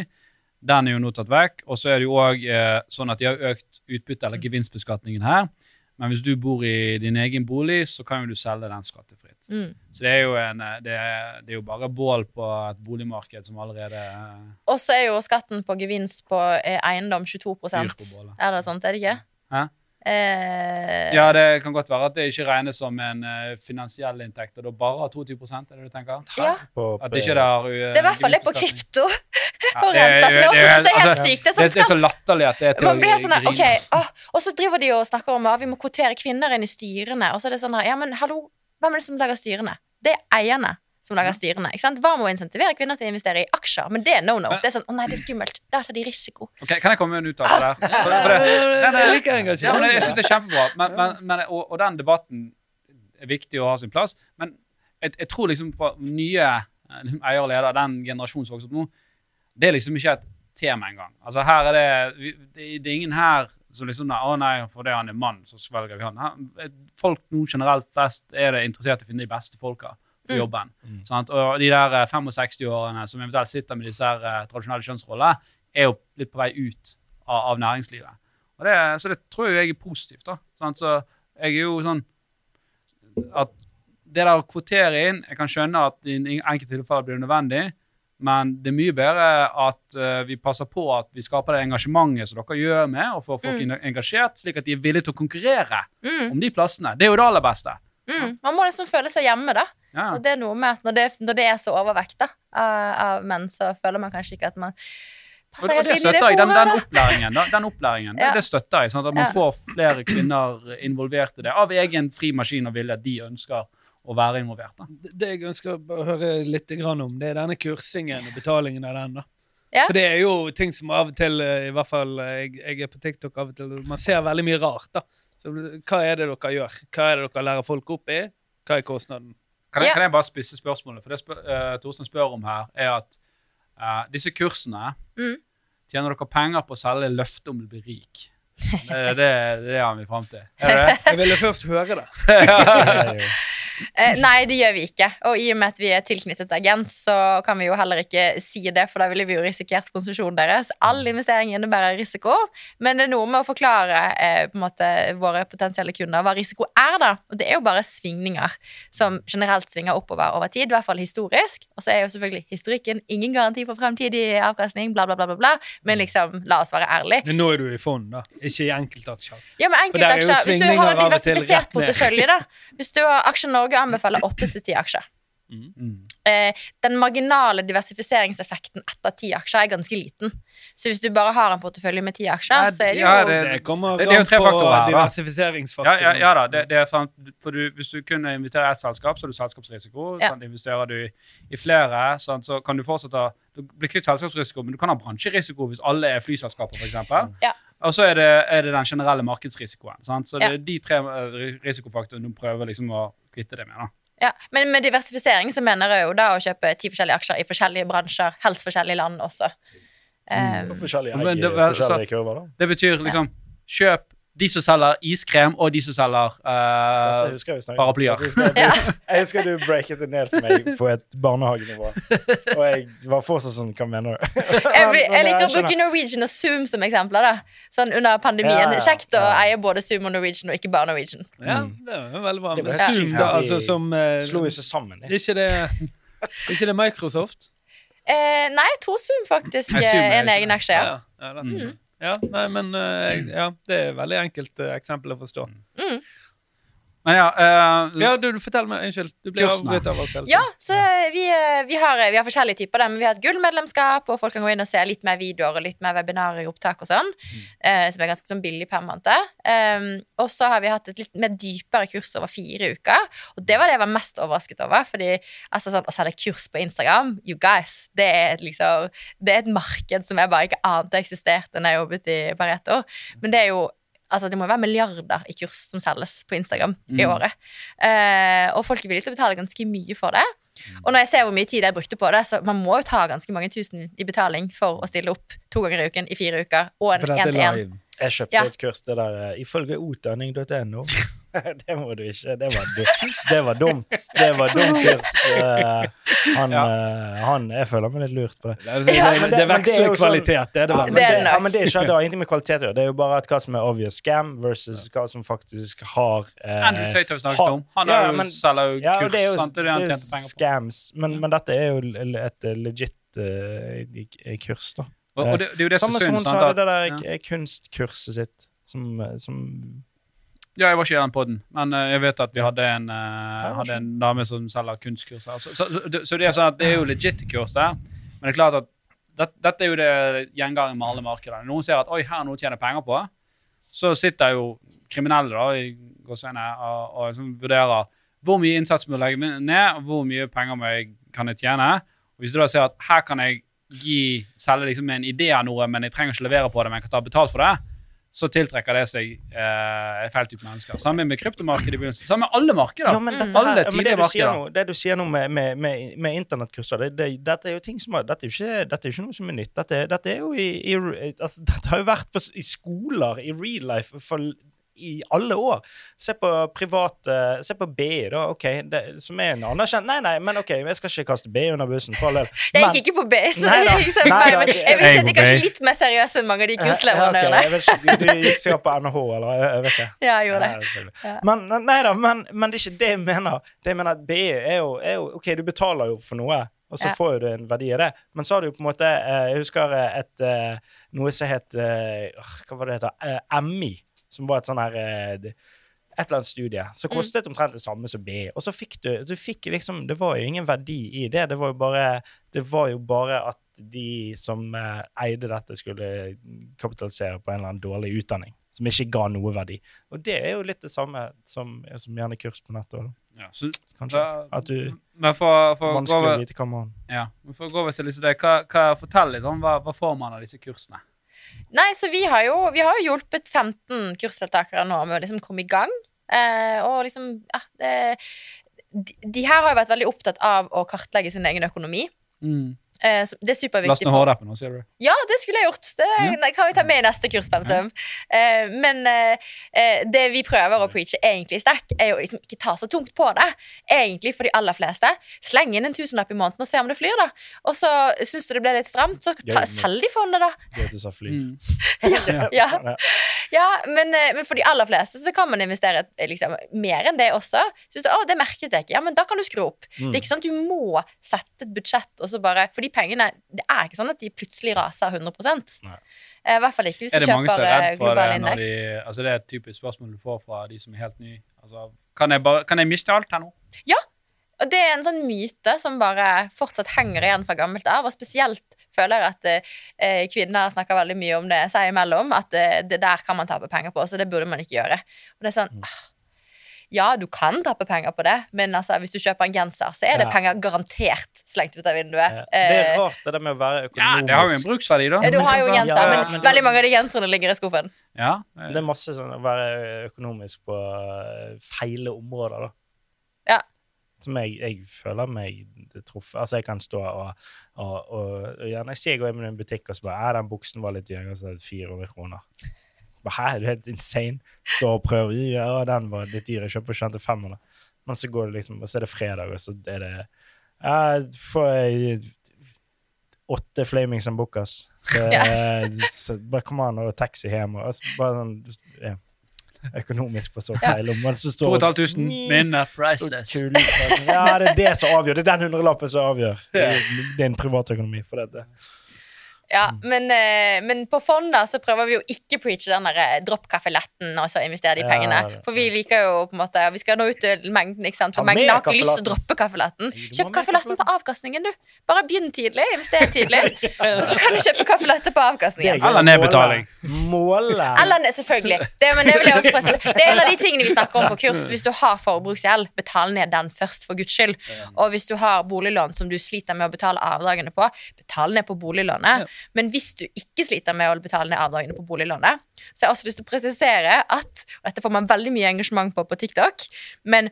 Den er jo nå tatt vekk. Og så er det jo òg eh, sånn at de har økt utbytte- eller gevinstbeskatningen her. Men hvis du bor i din egen bolig, så kan jo du selge den skattefritt. Mm. Så det er en, eh, det er, det er jo bare bål på et boligmarked som allerede eh, Og så er jo skatten på gevinst på eiendom 22 Dyr på bålet. Eller sånt, er det ikke? Hæ? Eh, Ja, det kan godt være at det ikke regnes som en uh, finansiell inntekt, og da bare har 22 er det du tenker? ja. På, At det ikke har uh, Det er i hvert fall litt på krypto. Ja, og det er- renter, som jeg også det er- synes er helt altså, sykt. Det er Det, sånn det er så latterlig at det er til Man blir helt sånn okay. Og så driver de og snakker om at vi må kvotere kvinner inn i styrene. Og så er det sånn her, ja, men hallo, hvem er det som lager styrene? Det er eierne som lager styrene. ikke sant? Hva må insentivere kvinner til å investere i aksjer? Men det er no-no. Det er sånn, å nei, det er skummelt. Der tar de risiko. Ok, Kan jeg komme med en uttalelse der? For, for det, nei, nei, Jeg ja, men jeg synes det er kjempebra. Men, men, men, og, og den debatten er viktig å ha sin plass. Men jeg, jeg tror liksom på nye eh, liksom eier og leder, den generasjonen som vokser opp nå, det er liksom ikke et tema engang. Altså her er det, vi- det, det er ingen her som liksom Å nei, fordi han er mann, så svelger vi han. Folk nå generelt flest er det interessert i å finne de beste folka for Mm. jobben. Sant? Og de der eh, 65-årene som eventuelt sitter med disse her, eh, tradisjonelle kjønnsrollene, er jo litt på vei ut av, av næringslivet. Og det, så det tror jeg er positivt. da. Sant? Så jeg er jo sånn at det der å kvotere inn Jeg kan skjønne at i enkelte tilfeller blir det nødvendig, men det er mye bedre at uh, vi passer på at vi skaper det engasjementet som dere gjør med, og får folk Mm. engasjert, slik at de er villige til å konkurrere Mm, om de plassene. Det er jo det aller beste. mm. Man må liksom føle seg hjemme, da. Ja. Og det er noe med at når det, når det er så overvekt da, av, menn, så føler man kanskje ikke at man Og passer og helt det inn i det støtter jeg. Den, den opplæringen, da, den opplæringen det, Ja. det støtter jeg. Sånn at man Ja. får flere kvinner involvert i det, av egen fri maskin og vilje. De ønsker å være involvert. da. Det jeg ønsker å høre litt om, det er denne kursingen og betalingen av den. da. Ja. For det er jo ting som av og til, eh, i hvert fall eh, jeg, jeg er på TikTok av og til, man ser veldig mye rart. da. Så hva er det dere gjør? Hva er det dere lærer folk opp i? Hva er kostnaden? Kan jeg, Ja. kan jeg bare spisse spørsmålet? For det spør, uh, Torstein spør om her, er at uh, disse kursene Mm. Tjener dere penger på å selge løftet om du blir rik? Det det, det, er det han vil fram til. Er det det? Jeg ville først høre det. Eh, nei, det gjør vi ikke. Og i og med at vi er tilknyttet agent, så kan vi jo heller ikke si det, for da ville vi jo risikert konsesjonen deres. All investering innebærer risiko, men det er noe med å forklare eh, på en måte våre potensielle kunder hva risiko er, da. Og det er jo bare svingninger som generelt svinger oppover over tid, i hvert fall historisk. Og så er jo selvfølgelig historikken ingen garanti for fremtidig avkastning, bla, bla, bla, bla, bla. Men liksom, la oss være ærlige. Men nå er du i fond, da, ikke i enkeltaksjer. Ja, men er enkeltaksjer, Hvis du har en diversifisert portefølje, da. Hvis du har Aksjer Norge anbefaler åtte til ti aksjer. Mm. Eh, den marginale diversifiseringseffekten etter ti aksjer er ganske liten. Så hvis du bare har en portefølje med ti aksjer, så er det jo ja, det- Det kommer det er jo an tre på faktorer her. Ja, diversifiseringsfaktoren. ja, ja da, det, det er sant. For du, hvis du kun inviterer ett selskap, så har du selskapsrisiko. Ja. Sant? Investerer du i flere, sant? så kan du fortsette Du blir kvitt selskapsrisiko, men du kan ha bransjerisiko hvis alle er flyselskaper, f.eks. Ja. Og så er det, er det den generelle markedsrisikoen. Sant? Så det Ja. er de tre risikofaktorene du prøver liksom å kvitte det med. da. Ja. Men med diversifisering så mener jeg jo da å kjøpe ti forskjellige aksjer i forskjellige bransjer, helst forskjellige land også. Eh, På forskjellige Men egg, det forskjellige kurver, da. Det betyr liksom kjøp de som selger iskrem, og de som selger eh, husker om. paraplyer. Husker jeg, jeg husker du breaket det ned for meg på et barnehagenivå. Og jeg var fortsatt sånn Hva mener du? jeg, blir- jeg liker å bruke Norwegian og Zoom som eksempler. da Sånn under pandemien. Ja, Kjekt å ja. eie både Zoom og Norwegian, og ikke bare Norwegian. Ja, Mm. det var veldig bra. Det Men Zoom, da, altså som uh, Slo jo seg sammen. Jeg. Ikke det Ikke det Microsoft? Eh, nei, jeg tror Zoom faktisk er en egen aksje. Ja. Ja, ja, det er sant. Ja nei, men eh, ja, det er veldig enkelt eh, eksempel å forstå. Men ja, uh, Ja, du, du fortell meg, Unnskyld. Du ble avbrutt av oss hele Ja, så vi, eh, vi, har, vi har forskjellige typer der, men vi har et gullmedlemskap, og folk kan gå inn og se litt mer videoer og litt mer webinarer i opptak og sånn, eh, som er ganske sånn billig per måned. Um, og så har vi hatt et litt mer dypere kurs over fire uker, og det var det jeg var mest overrasket over, fordi altså sånn, å selge kurs på Instagram, you guys, det er liksom, det er et marked som jeg bare ikke ante eksisterte når jeg jobbet i Pareto, men det er jo Altså, det må være milliarder i kurs som selges på Instagram i Mm. året. Eh, og folk er villige til å betale ganske mye for det. Og når jeg ser hvor mye tid jeg brukte på det, så man må jo ta ganske mange tusen i betaling for å stille opp to ganger i uken i fire uker, og en én-til-én. Jeg kjøpte Ja. et kurs det der eh, ifølge utdanning.no. det må du ikke. Det var, du, det var dumt. Det var dumt kurs. Eh, han, Ja. eh, han Jeg føler meg litt lurt på det. Det, det, det, det, er veksler sånn- kvalitet, det er det vel. men Det det, det ja, men det, er ikke, det har ingenting med kvalitet å gjøre. Det er jo bare at hva som er obvious scam versus hva som faktisk har eh, Andrew Tate har snakket om. Han Ja, men- selger jo ja, det er jo, sant? Det er han det er tjente penger på. scams. Men, men dette er jo et eh, legit uh, kurs, da. Og, og det, det er jo det Samme som hun sa, det der ja. kunstkurset sitt som, som Ja, jeg var ikke i den podden, men uh, jeg vet at vi hadde en, uh, hadde en dame som selger kunstkurs. her. Så, så, så, så det er sånn at det er jo legit kurs der, men det er klart at det, dette er jo det gjengangen med alle markedene. Noen ser at oi, her er noe å tjene penger på, så sitter jo kriminelle da, i gåseøyne og, og liksom vurderer hvor mye innsats må jeg legge ned, og hvor mye penger må jeg, kan jeg tjene. Og hvis du da ser at her kan jeg gi, selge liksom en idé av noe, men jeg trenger ikke levere på det, men jeg kan ta betalt for det, så tiltrekker det seg eh, feil type mennesker. Sammen med kryptomarkedet i begynnelsen. Sammen med alle markeder. Ja, men dette Alle men det du nå, det du sier nå med, med, med, med internettkurser, det, det, dette er jo ting som har, dette er jo ikke, dette er jo ikke noe som er nytt. Dette, er- dette er jo i, i altså, Dette har jo vært på, i skoler, i real life, for, i alle år. Se på private Se på BI, da, OK, det, som er en anerkjent Nei, nei, men OK, jeg skal ikke kaste BI under bussen, for all del. Jeg gikk ikke på BI, så Nei da, jeg, så nei da, men jeg vil si at det er kanskje litt mer seriøse enn mange av de Ja, kursleverandørene. jeg vet du, du gikk sikkert på NHH, eller jeg, jeg vet ikke. Ja, jeg gjorde Ja, det. Ja. Men, nei da, men, men det er ikke det jeg mener. Det jeg mener at BI er jo, er jo OK, du betaler jo for noe, og så Ja. får du en verdi av det. Men så har du jo på en måte eh, Jeg husker et eh, noe som het eh, Hva var det det heter? MI. Som var et sånn her eh, et eller annet studie. Så Mm. det omtrent det samme som BI. Og så fikk du, du fikk liksom Det var jo ingen verdi i det. Det var jo bare, det var jo bare at de som eh, eide dette, skulle kapitalisere på en eller annen dårlig utdanning. Som ikke ga noe verdi. Og det er jo litt det samme som, som gjerne kurs på nettet. Ja, så, Kanskje. da, At du men for, for, Vanskelig å vite hva man ja, men for å gå over til disse, det, hva, hva, Fortell litt om hva, hva får man av disse kursene. Nei, så vi har jo, vi har jo hjulpet 15 kursdeltakere nå med å liksom komme i gang. Eh, og liksom ja, det, de, de her har jo vært veldig opptatt av å kartlegge sin egen økonomi. Så det er Last superviktig ned for hårdappen nå, sier du. Ja, det skulle jeg gjort. Det Ja. kan vi ta med i neste kurspensum. Eh, men eh, eh, det vi prøver å preache egentlig sterk, er jo liksom ikke ta så tungt på det. Egentlig for de aller fleste. Sleng inn en tusenlapp i måneden og se om det flyr, da. Og så syns du det ble litt stramt, så Ja, ta, selg de fondet, da. Det at du sa fly. Mm. Ja, Ja. ja men, eh, men for de aller fleste så kan man investere eh, liksom, mer enn det også. Så hvis du, å, det merket jeg ikke, ja, men da kan du skru opp. Mm. Det er ikke sånn at du må sette et budsjett og så bare For de pengene Det er ikke sånn at de plutselig raser 100 Nei. Eh, I hvert fall ikke hvis du kjøper er eh, global indeks. de altså Det er et typisk spørsmål du får fra de som er helt nye. Altså, kan, jeg bare, kan jeg miste alt her nå? Ja. Og det er en sånn myte som bare fortsatt henger igjen fra gammelt av. Og spesielt føler jeg at eh, kvinner snakker veldig mye om det seg imellom. At eh, det der kan man tape penger på, så det burde man ikke gjøre. Og det er sånn ah, Ja, du kan tappe penger på det, men altså, hvis du kjøper en genser, så er det Ja. penger garantert slengt ut av vinduet. Ja. Det er Eh, rart det der med å være økonomisk Ja, det har jo en bruksverdi, da. du har jo Ja, genser, ja, men, men veldig mange av de genserne ligger i skuffen. Ja, Det er masse sånn å være økonomisk på eh, feile områder, da. Ja. Som jeg, jeg føler meg truffet. Altså, jeg kan stå og, og, og, og gjerne jeg jeg går inn i en butikk og så bare «Ja, den buksen var litt dyr, og så er det 400 kroner. Bare, Hæ, er du helt insane? Står og prøver. Ja, den var litt dyr. Jeg kjøper ikke den til 500. Men så går det liksom, og så er det fredag, og så er det ja, får jeg åtte Flaming Sambucas. Det- så Bare kom an, og taxi hjem. Og, altså, bare sånn ja, økonomisk på så feil om. Men så står 2500 minner priceless. Kul, ja, det er det som avgjør. Det er den hundrelappen som avgjør. En privatøkonomi for dette. Ja, men, eh, men på fond da, så prøver vi jo ikke preache den der eh, dropp kaffeletten og så investere de Ja, pengene. det- For vi liker jo på en måte Vi skal nå ut til mengden, ikke sant. For mengden har ikke lyst til å droppe kaffeletten. Kjøp kaffeletten på avkastningen, du. Bare begynn tidlig. Invester tidlig. Og så kan du kjøpe kaffelette på avkastningen. Eller nedbetaling. Måle. Eller ned, selvfølgelig. Det, men det, vil jeg også det er en av de tingene vi snakker om på kurs. Hvis du har forbruksgjeld, betal ned den først, for guds skyld. Og hvis du har boliglån som du sliter med å betale avdragene på, betal ned på boliglånet. Men hvis du ikke sliter med å betale ned avdragene på boliglånet, så har jeg også lyst til å presisere at Og dette får man veldig mye engasjement på på TikTok, men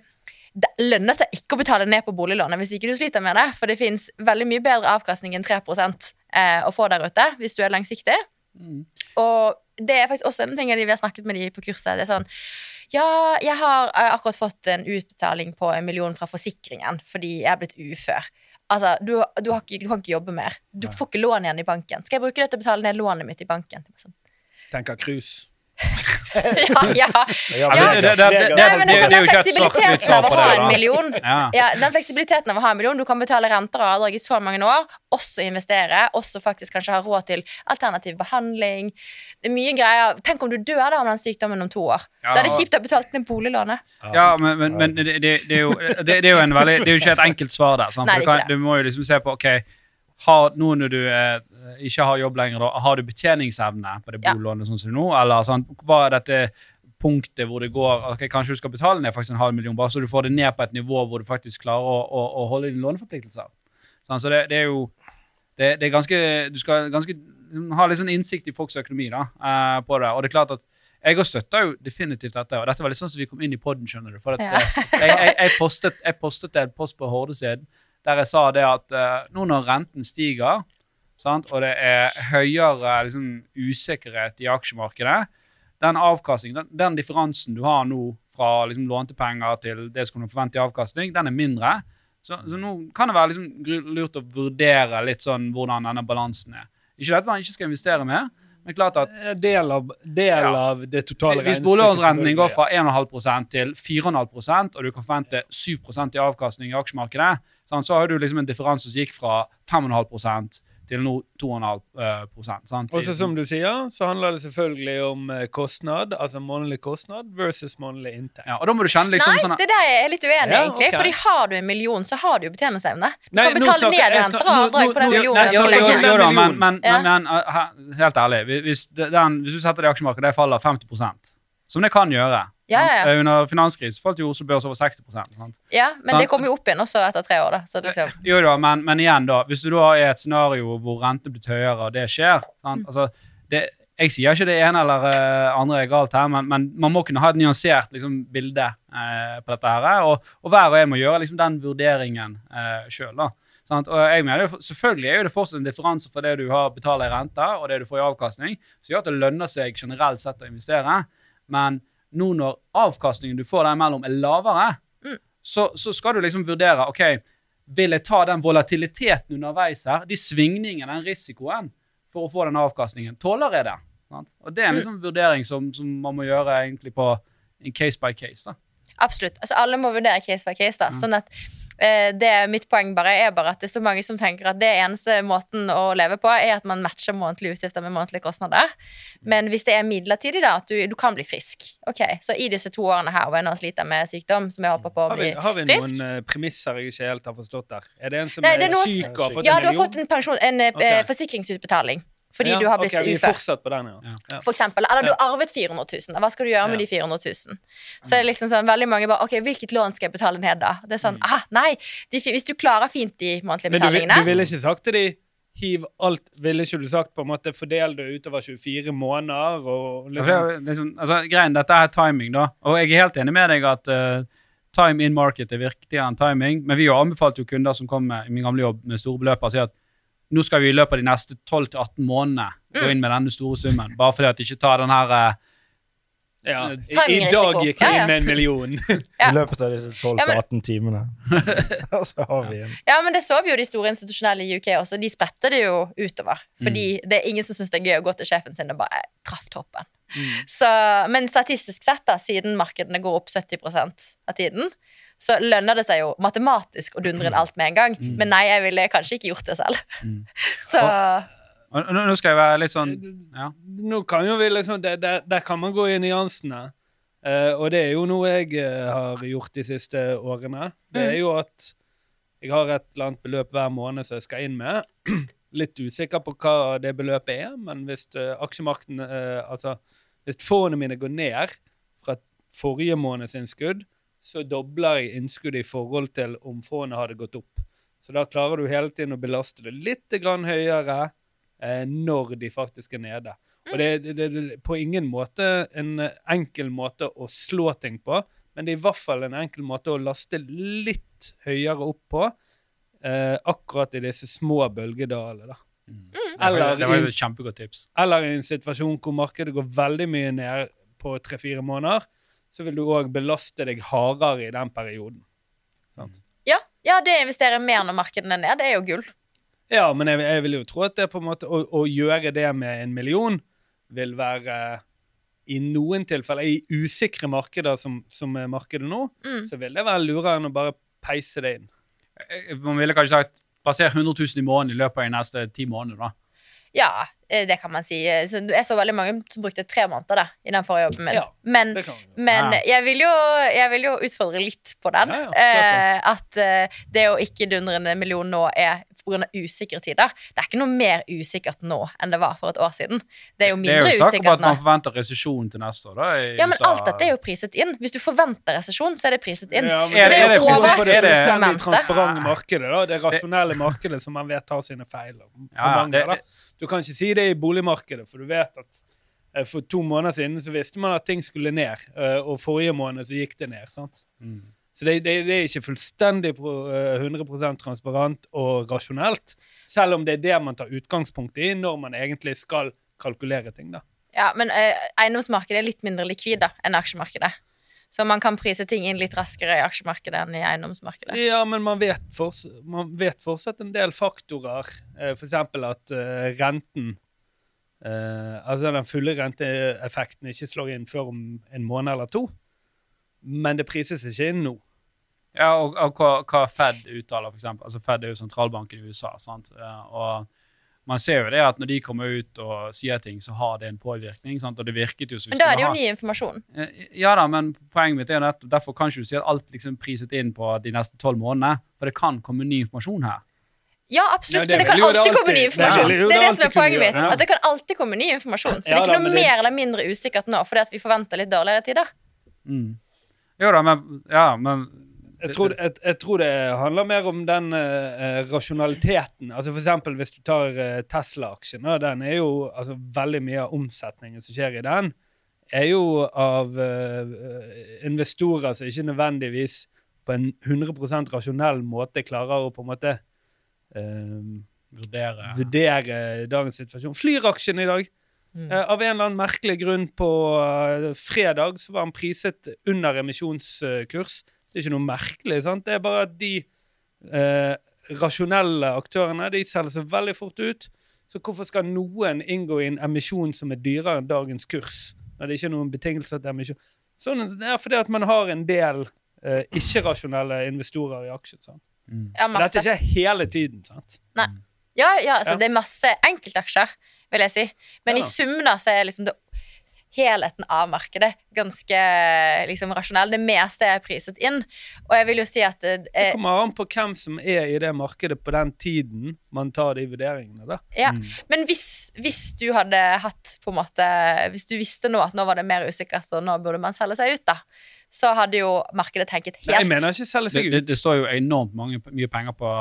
det lønner seg ikke å betale ned på boliglånet hvis ikke du sliter med det. For det fins veldig mye bedre avkastning enn 3 eh, å få der ute hvis du er langsiktig. Og det er faktisk også en ting vi har snakket med de på kurset. Det er sånn Ja, jeg har eh, akkurat fått en utbetaling på en million fra forsikringen fordi jeg er blitt ufør. Altså, du, du, har ikke, du kan ikke jobbe mer. Du får ikke lån igjen i banken. Skal jeg bruke det til å betale ned lånet mitt i banken? Sånn. Tenker cruise. Ja, ja. Ja, det- det- det- Nei, men er sånn er den fleksibiliteten av å ha en million Ja. Den fleksibiliteten av å ha en million, du kan betale renter og avdrag i så mange år, også investere, også faktisk kanskje ha råd til alternativ behandling. Det er mye greier. Tenk om du dør da om den sykdommen om to år. Da er det kjipt å ha betalt ned boliglånet. Ja, men, men, men det, er jo, det, det er jo en veldig Det er jo ikke et enkelt svar der. Sant? Nei, For du, er kan, du må jo liksom se på ok, har, nå når du eh, ikke har jobb lenger, da, har du betjeningsevne på det bolånet sånn som nå? Eller hva er dette punktet hvor det går ok, Kanskje du skal betale ned faktisk en halv million, bare så du får det ned på et nivå hvor du faktisk klarer å, å, å holde dine låneforpliktelser. Sånn, Så det, det er jo det, det er ganske Du skal ganske ha litt sånn innsikt i folks økonomi da, eh, på det. Og det er klart at jeg har støtter jo definitivt dette. Og dette var litt sånn som vi kom inn i podden, skjønner du. For at, Ja. eh, jeg, jeg, jeg, postet, jeg postet en post på Hordesiden der jeg sa det at uh, nå når renten stiger, sant, og det er høyere liksom, usikkerhet i aksjemarkedet, den avkastningen, den, den differansen du har nå fra liksom, lånte penger til det som du forventer i avkastning, den er mindre. Så, så nå kan det være liksom, lurt å vurdere litt sånn hvordan denne balansen er. Ikke at man ikke skal investere mer, men klart at Del av, del Ja. av det totale hvis regnestykket. boliglånsrenten går fra 1,5% til 4,5% og du kan forvente 7% i avkastning i aksjemarkedet, sant, så har du liksom en differanse som gikk fra 5,5 til nå 2,5% sant? Og så som du sier, så handler det selvfølgelig om eh, kostnad, altså månedlig kostnad versus månedlig inntekt. ja, og da må du kjenne liksom Nei, sånn det der er jeg litt uenig i, Ja, egentlig. Okay. Fordi har du en million, så har du jo betjeningsevne. Du Nei, kan betale snakker- ned renter og avdrag på den millionen jo, jo, jo, da, men, men, Ja. men, men uh, helt ærlig, hvis, den, hvis du setter det i aksjemarkedet, det faller 50 som det kan gjøre Ja, ja, sant? Under finanskrisen falt jo Oslo Børs over 60% sant? Ja, men Sant. det kommer jo opp igjen også etter tre år, da. Så liksom, Jo da, men, men igjen, da. Hvis du da er i et scenario hvor renten blir høyere, og det skjer sant? Altså, det, Jeg sier ikke det ene eller eh, andre er galt her, men, men man må kunne ha et nyansert liksom, bilde eh, på dette. her, og, og hver og en må gjøre liksom, den vurderingen uh, sjøl. Og jeg mener, jo, Selvfølgelig er jo det fortsatt en differanse for det du har betaler i rente, og det du får i avkastning, som gjør at det lønner seg generelt sett å investere. Men nå når avkastningen du får der imellom, er lavere, Mm. så, så skal du liksom vurdere ok, vil jeg ta den volatiliteten underveis her, de svingningene, den risikoen, for å få den avkastningen? Tåler jeg det? Sant? Og Det er en liksom vurdering som, som man må gjøre egentlig på en case by case. da. absolutt. Altså, alle må vurdere case by case, da. Mm. Sånn at det Mitt poeng bare er bare at det er så mange som tenker at det eneste måten å leve på, er at man matcher månedlige utgifter med månedlige kostnader. Men hvis det er midlertidig, da, at du, du kan bli frisk. Ok, Så i disse to årene her hvor jeg nå sliter med sykdom, som jeg håper på å Har vi, har vi noen frisk? premisser jeg ikke helt har forstått der? Er det en som Nei, er, er noe syk og har fått Ja, en du har fått en, pensjon, en okay. Forsikringsutbetaling fordi Ja, du har blitt okay, ufør. den, ja. Ja. For eksempel, eller du har arvet 400 000. Hva skal du gjøre med Ja. de 400 000? Så er det liksom sånn, veldig mange bare Ok, hvilket lån skal jeg betale ned, da? Det er sånn, Mm. ah, nei, de, Hvis du klarer fint de månedlige betalingene Men du, du ville ikke sagt til de Hiv alt Ville ikke du sagt på en måte fordel det utover 24 måneder og jo liksom, altså, greien, Dette er timing, da. Og jeg er helt enig med deg at uh, time in market er viktigere enn timing. Men vi har anbefalt jo kunder som kommer i min gamle jobb med store beløp, og sier at nå skal vi i løpet av de neste 12-18 månedene gå inn med denne store summen. Bare fordi at de ikke tar den her eh, ja. I, I dag gikk jeg inn med en million. Ja. I løpet av disse 12 Ja, men- 18 timene. så har vi en Ja, men det så vi jo de store institusjonelle i UK også. De spretter det jo utover. Fordi Mm. det er ingen som syns det er gøy å gå til sjefen sin og bare "Jeg traff toppen. Mm. Så, men statistisk sett, da, siden markedene går opp 70 av tiden, så lønner det seg jo matematisk å dundre inn alt med en gang. Mm. Men nei, jeg ville kanskje ikke gjort det selv. Mm. Så og Nå nå skal jeg være litt sånn ja. Nå kan jo vi liksom der, Der, der kan man gå i nyansene. Uh, og det er jo noe jeg eh, har gjort de siste årene. Det er Mm. jo at jeg har et eller annet beløp hver måned som jeg skal inn med. Litt usikker på hva det beløpet er, men hvis uh, aksjemarkedet eh, Altså, hvis fondene mine går ned fra forrige måneds innskudd, så dobler jeg innskuddet i forhold til om fondet hadde gått opp. Så da klarer du hele tiden å belaste det litt grann høyere eh, når de faktisk er nede. Og det, det, det, det er på ingen måte en enkel måte å slå ting på, men det er i hvert fall en enkel måte å laste litt høyere opp på, eh, akkurat i disse små bølgedalene. da. Det var, Eller det var jo et kjempegodt tips. Eller i en situasjon hvor markedet går veldig mye ned på tre-fire måneder, så vil du òg belaste deg hardere i den perioden. Sant? Ja, ja, det investerer mer når markedene er ned, det er jo gull. Ja, men jeg, jeg vil jo tro at det på en måte å, å gjøre det med en million vil være i noen tilfeller, i usikre markeder som, som er markedet nå, Mm. så vil det være lurere enn å bare peise det inn. Man ville kanskje sagt passer 100 000 i måneden i løpet av de neste ti månedene. da. Ja, eh, det kan man si. Eh, Så jeg så veldig mange som brukte tre måneder da, i den forrige jobben min. Ja, Men Men Ja. jeg, vil jo, jeg vil jo utfordre litt på den. Ja, ja, klart eh, at eh, det å ikke dundre en million nå er pga. usikre tider. Det er ikke noe mer usikkert nå enn det var for et år siden. Det er jo mindre usikkert nå. Det er jo snakk om at man forventer resesjon til neste år. da. i Ja, men USA. alt dette er jo priset inn. Hvis du forventer resesjon, så er det priset inn. Ja, men Er så det- er det på det overraskelsesmomentet? fullstendig transparente markedet, da. Det rasjonelle markedet som man vet har sine feil. Ja, det-. Du kan ikke si det i boligmarkedet, for du vet at eh, for to måneder siden så visste man at ting skulle ned, eh, og forrige måned så gikk det ned. sant? Mm. Så det, det, det er ikke fullstendig eh, 100% transparent og rasjonelt, selv om det er det man tar utgangspunkt i når man egentlig skal kalkulere ting. da. Ja, men eh, eiendomsmarkedet er litt mindre likvid da, enn aksjemarkedet. Så man kan prise ting inn litt raskere i aksjemarkedet enn i eiendomsmarkedet. Ja, men man vet, for, man vet fortsatt en del faktorer. f.eks. for eksempel at eh, renten eh, Altså den fulle renteeffekten ikke slår inn før om en måned eller to. Men det prises ikke inn nå. Ja, og, og hva, hva Fed uttaler, eksempel. Altså, Fed er jo sentralbanken i USA. sant? Og man ser jo det at når de kommer ut og sier ting, så har det en påvirkning. sant? Og det virket jo som vi Men da er det jo ha- ny informasjon. Eh, Ja da, men poenget mitt er jo nettopp derfor kan ikke du si at alt liksom priset inn på de neste tolv månedene. For det kan komme ny informasjon her. Ja, absolutt, Ja, det men det kan alltid komme ny informasjon. det Det er det det som er poenget mitt. At det kan alltid komme ny informasjon. Så det er ikke noe mer eller mindre usikkert nå, fordi at vi forventer litt dårligere tider. Mm. Jo da, men Ja, men Jeg tror, jeg, jeg tror det handler mer om den uh, rasjonaliteten. Altså eksempel hvis du tar uh, Tesla-aksjen. Den er jo altså Veldig mye av omsetningen som skjer i den, er jo av uh, investorer som ikke nødvendigvis på en 100% rasjonell måte klarer å på en måte vurdere vurdere dagens situasjon. Flyr-aksjen i dag. Mm. Av en eller annen merkelig grunn på fredag så var han priset under emisjonskurs. Det er ikke noe merkelig. sant? Det er bare at de eh, rasjonelle aktørene de selger seg veldig fort ut. Så hvorfor skal noen inngå i en emisjon som er dyrere enn dagens kurs? Når det ikke er noen betingelser til emisjon. Sånn, det er fordi at man har en del eh, ikke-rasjonelle investorer i aksjer. sant? mm. Ja, Men dette er ikke hele tiden. sant? Ja, ja, altså Ja. det er masse enkeltaksjer, vil jeg si. Men Ja. i sum da, så er liksom det helheten av markedet ganske liksom rasjonell. Det meste er priset inn. Og jeg vil jo si at det, Det eh, kommer an på hvem som er i det markedet på den tiden man tar de vurderingene. da. Ja, Mm. Men hvis, hvis du hadde hatt på en måte Hvis du visste nå at nå var det mer usikkert, og nå burde man selge seg ut, da, så hadde jo markedet tenket helt Nei, jeg mener ikke selge seg seg det, ut. det står jo enormt mange, mye penger på,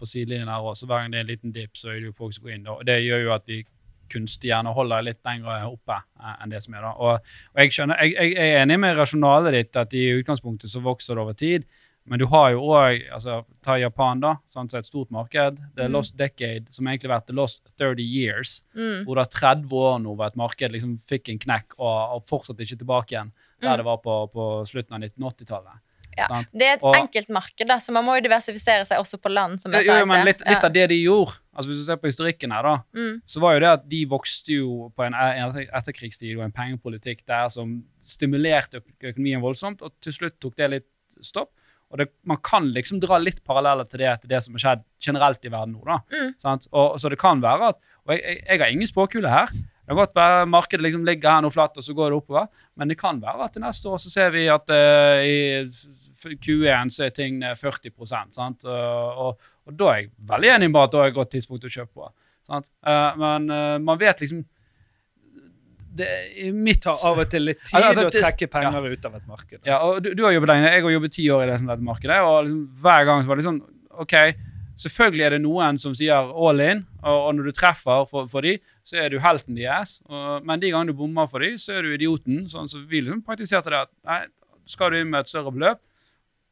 på sidelinjen her også. Hver gang det er en liten dip, så er det jo folk som går inn. Og det gjør jo at vi kunstig gjerne holder litt lenger oppe eh, enn det som er da. Og, og jeg skjønner, jeg, jeg er enig med rasjonalet ditt at i utgangspunktet så vokser det over tid. Men du har jo òg altså, Ta Japan, da, sant, så et stort marked. The Mm. Lost Decade, som egentlig har vært The Lost 30 Years. mm. Hvor er 30 år nå hvor et marked liksom fikk en knekk og, og fortsatt ikke tilbake igjen der Mm. det var på, på slutten av 1980-tallet. Ja. Det er et Og- enkelt marked, da, så man må jo diversifisere seg også på land. som jeg Jo, sa jo, i sted. litt, litt av det de gjorde, altså hvis du ser på historikken her, da, Mm. så var jo det at de vokste jo på en etterkrigstid og en pengepolitikk der som stimulerte økonomien voldsomt, og til slutt tok det litt stopp. Og det, man kan liksom dra litt paralleller til det, til det som har skjedd generelt i verden nå. da. Mm. Sant? Og, så det kan være at Og jeg, jeg, jeg har ingen spåkule her. Det kan godt være markedet liksom ligger her nå flatt, og så går det oppover. Men det kan være at til neste år så ser vi at uh, i Q1 så er ting ned 40 sant? Og, og, og da er jeg veldig enig med at da er et godt tidspunkt å kjøpe på. Sant? Uh, men uh, man vet liksom det, I mitt tar av og til litt tid Ja, altså, å trekke penger ut av et marked. ja, og du, du har jobbet lenge. Jeg har jobbet ti år i det, dette markedet. Og liksom, hver gang så var det sånn OK, selvfølgelig er det noen som sier all in, og, og når du treffer for, for de, så er du helten deres. Og, men de gangene du bommer for de, så er du idioten. Sånn som vi liksom praktiserte det at nei, skal du inn med et større beløp,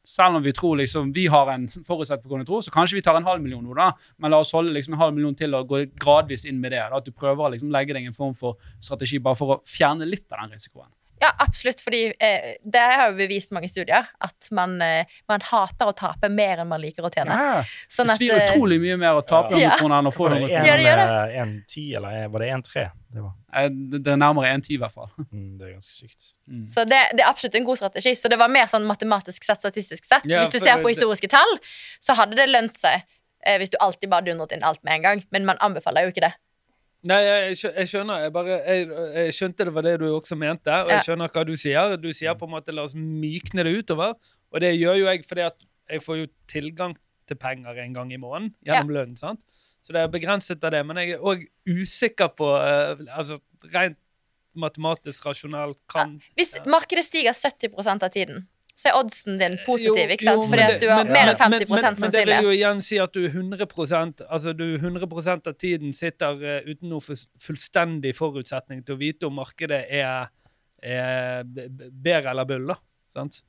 selv om vi tror liksom, vi har en forutsetning tro, så kanskje vi tar en halv million nå, da. Men la oss holde liksom en halv million til og gå gradvis inn med det. Da, at du prøver å liksom legge deg en form for strategi bare for å fjerne litt av den risikoen. Ja, absolutt. fordi eh, det har jo bevist mange studier at man, eh, man hater å tape mer enn man liker å tjene. Ja. Sånn Det svir eh, utrolig mye mer å tape Ja. 100 kroner enn å få 100 det kroner. Ja, det gjør en, eh, eller var det en tre? Det Eh, Det det er nærmere 1,10 i hvert fall. mm, Det er ganske sykt. Mm. Så det, det er absolutt en god strategi. Så det var mer sånn matematisk sett, statistisk sett. Ja, hvis du ser det- på historiske tall, så hadde det lønt seg eh, hvis du alltid bare dundret inn alt med en gang. Men man anbefaler jo ikke det. Nei, jeg, jeg skjønner. Jeg, bare, jeg, jeg skjønte det var det du også mente, og jeg skjønner hva du sier. Du sier på en måte la oss mykne det utover, og det gjør jo jeg fordi at jeg får jo tilgang til penger en gang i måneden gjennom lønn. sant? Så det er begrenset av det. Men jeg er òg usikker på uh, altså rent matematisk rasjonalt kan Hvis markedet stiger 70% av tiden, så er oddsen din positiv. Jo, ikke sant? jo, Fordi det, at du har men- mer enn 50 men, men, men det vil jo igjen si at du 100% altså du 100 av tiden sitter uh, uten noe fullstendig forutsetning til å vite om markedet er, er bedre eller bull, da. Sant?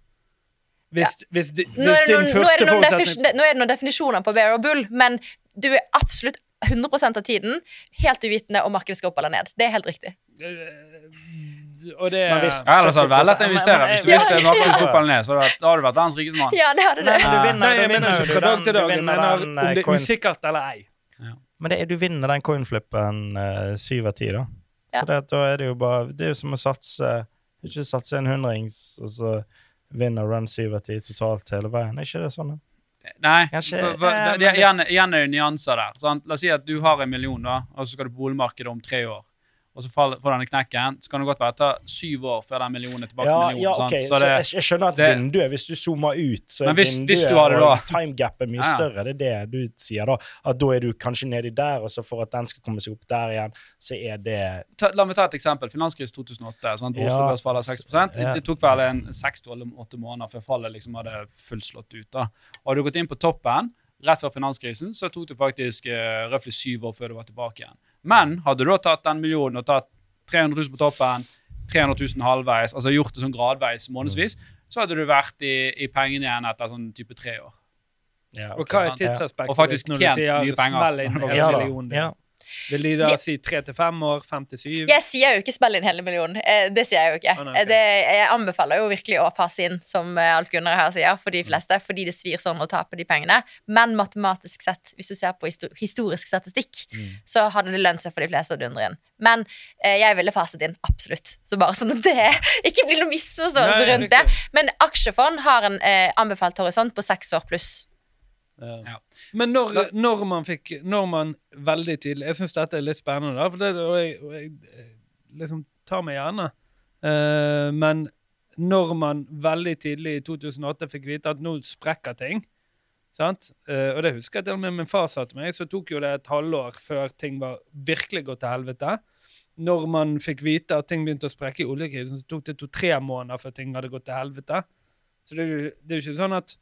Hvis, hvis, de, hvis Nå er, noen, nå, er noen nå er det noen definisjoner på bear og bull, men du er absolutt 100 av tiden helt uvitende om markedet skal opp eller ned. Det er helt riktig. Eh, Og det Men hvis- Ja, ellers hadde det vært lett å investere. Hvis du Ja. visste opp eller ned, så hadde du vært verdens rikeste mann. Ja, det hadde det. Nei, du vinner, Nei, du jeg mener vinner, ikke fra dag til dag. Jeg mener den, om eh, det er usikkert eller ei. Men det er, du vinner den coinflippen uh, syv av ti, da. Ja. Så det, da er det jo bare Det er jo som å satse Ikke satse en hundrings, og så vinner run syv av ti totalt hele veien. Er ikke det sånn? da? Nei, eh, igjen er det nyanser der. Sant? La oss si at du har en million, da, og så skal du på boligmarkedet om tre år. Og så får denne knekken. Så kan det godt være det tar syv år før den millionen er tilbake Ja, til millionen. ja, okay. ok, Så så det, jeg, jeg skjønner at det- vinduet, hvis du zoomer ut, så er hvis- vinduet hvis og timegapet mye Ja, ja. større. Det er det du sier da. At da er du kanskje nedi der, og så for at den skal komme seg opp der igjen, så er det ta, la meg ta et eksempel. Finanskrise 2008. sånn at Oslo. Børs faller 6 Ja. Det tok vel en seks til åtte måneder før fallet liksom hadde fullslått ut. da. Og hadde du gått inn på toppen rett før finanskrisen, så tok det faktisk uh, syv år før du var tilbake igjen. Men hadde du da tatt den millionen og tatt 300 000 på toppen, 300 000 halvveis, altså gjort det sånn gradveis månedsvis, så hadde du vært i, i pengene igjen etter sånn type tre år. ja, Og hva er tidsaspektet Og faktisk når du tjent sier mye penger. smell inn hele Ja? Ja. Vil de da si tre til fem år, fem til syv? Jeg sier jo ikke spill inn hele millionen. Eh, Det sier jeg jo ikke. Ah, nei, ok. Eh, det, jeg anbefaler jo virkelig å passe inn, som eh, Alf Gunnar her sier, for de fleste, fordi det svir sånn å tape de pengene. Men matematisk sett, hvis du ser på historisk statistikk, Mm. så hadde det lønt seg for de fleste å dundre inn. Men eh, jeg ville faset inn, absolutt. Så bare sånn at det ikke blir noe misforståelse rundt det. Men aksjefond har en eh, anbefalt horisont på seks år pluss. Ja. Men når, når man fikk Når man veldig tidlig Jeg syns dette er litt spennende, da, for det, og jeg, og jeg eh, liksom tar meg gjerne. Uh, men når man veldig tidlig i 2008 fikk vite at nå sprekker ting sant? Uh, Og det husker jeg til og med min far sa til meg, så tok jo det et halvår før ting var virkelig gått til helvete. Når man fikk vite at ting begynte å sprekke i oljekrisen, så tok det to-tre måneder før ting hadde gått til helvete. Så det er jo, det er jo ikke sånn at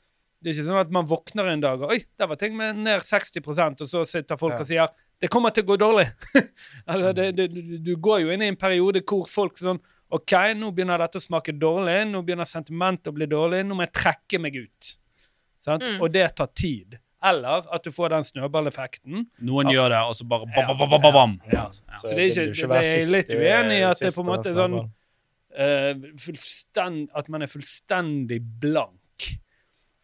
det er ikke sånn at man våkner en dag og Oi, der var ting med ned 60% og så sitter folk Ja. og sier det kommer til å gå dårlig. altså, det, det, du- du går jo inn i en periode hvor folk sånn OK, nå begynner dette å smake dårlig. Nå begynner sentimentet å bli dårlig. Nå må jeg trekke meg ut. Sant? Mm. Og det tar tid. Eller at du får den snøballeffekten. Noen Ja. gjør det, og så bare ba, ba, ba, ba bam, bam. Ja. Ja. Så det er ikke- det være er litt uenig i at det er på en måte sånn- eh, at man er fullstendig blank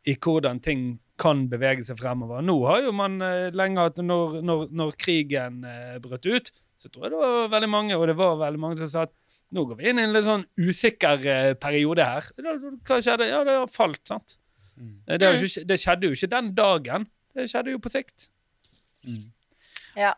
i hvordan ting kan bevege seg fremover. Nå har jo man eh, lenge hatt når, når, når krigen eh, brøt ut, så tror jeg det var veldig mange, og det var veldig mange som sa at nå går vi inn i en litt sånn usikker eh, periode her. Hva skjedde? Ja, det har falt, sant? Mm. Eh, Det, har jo ikke, det skjedde jo ikke den dagen. Det skjedde jo på sikt. Mm. Ja.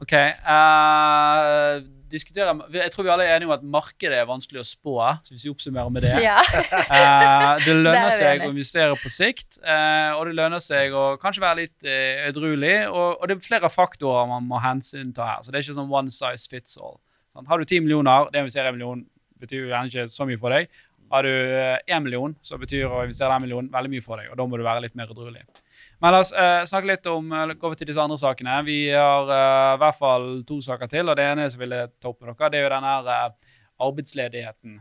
OK. Uh, jeg tror vi alle er enige om at markedet er vanskelig å spå, så hvis vi oppsummerer med det Ja. uh, det lønner er seg å investere på sikt, uh, og det lønner seg å kanskje være litt uh, edruelig. Og, og det er flere faktorer man må hensynta her, så det er ikke sånn one size fits all. Sånn. Har du ti millioner, det å investere en million betyr jo gjerne ikke så mye for deg. Har du én million, så betyr å investere en million veldig mye for deg, og da må du være litt mer edruelig. Men la oss uh, snakke litt om uh, gå over til disse andre sakene. Vi har uh, i hvert fall to saker til, og det ene som vil toppe opp dere, det er jo den her arbeidsledigheten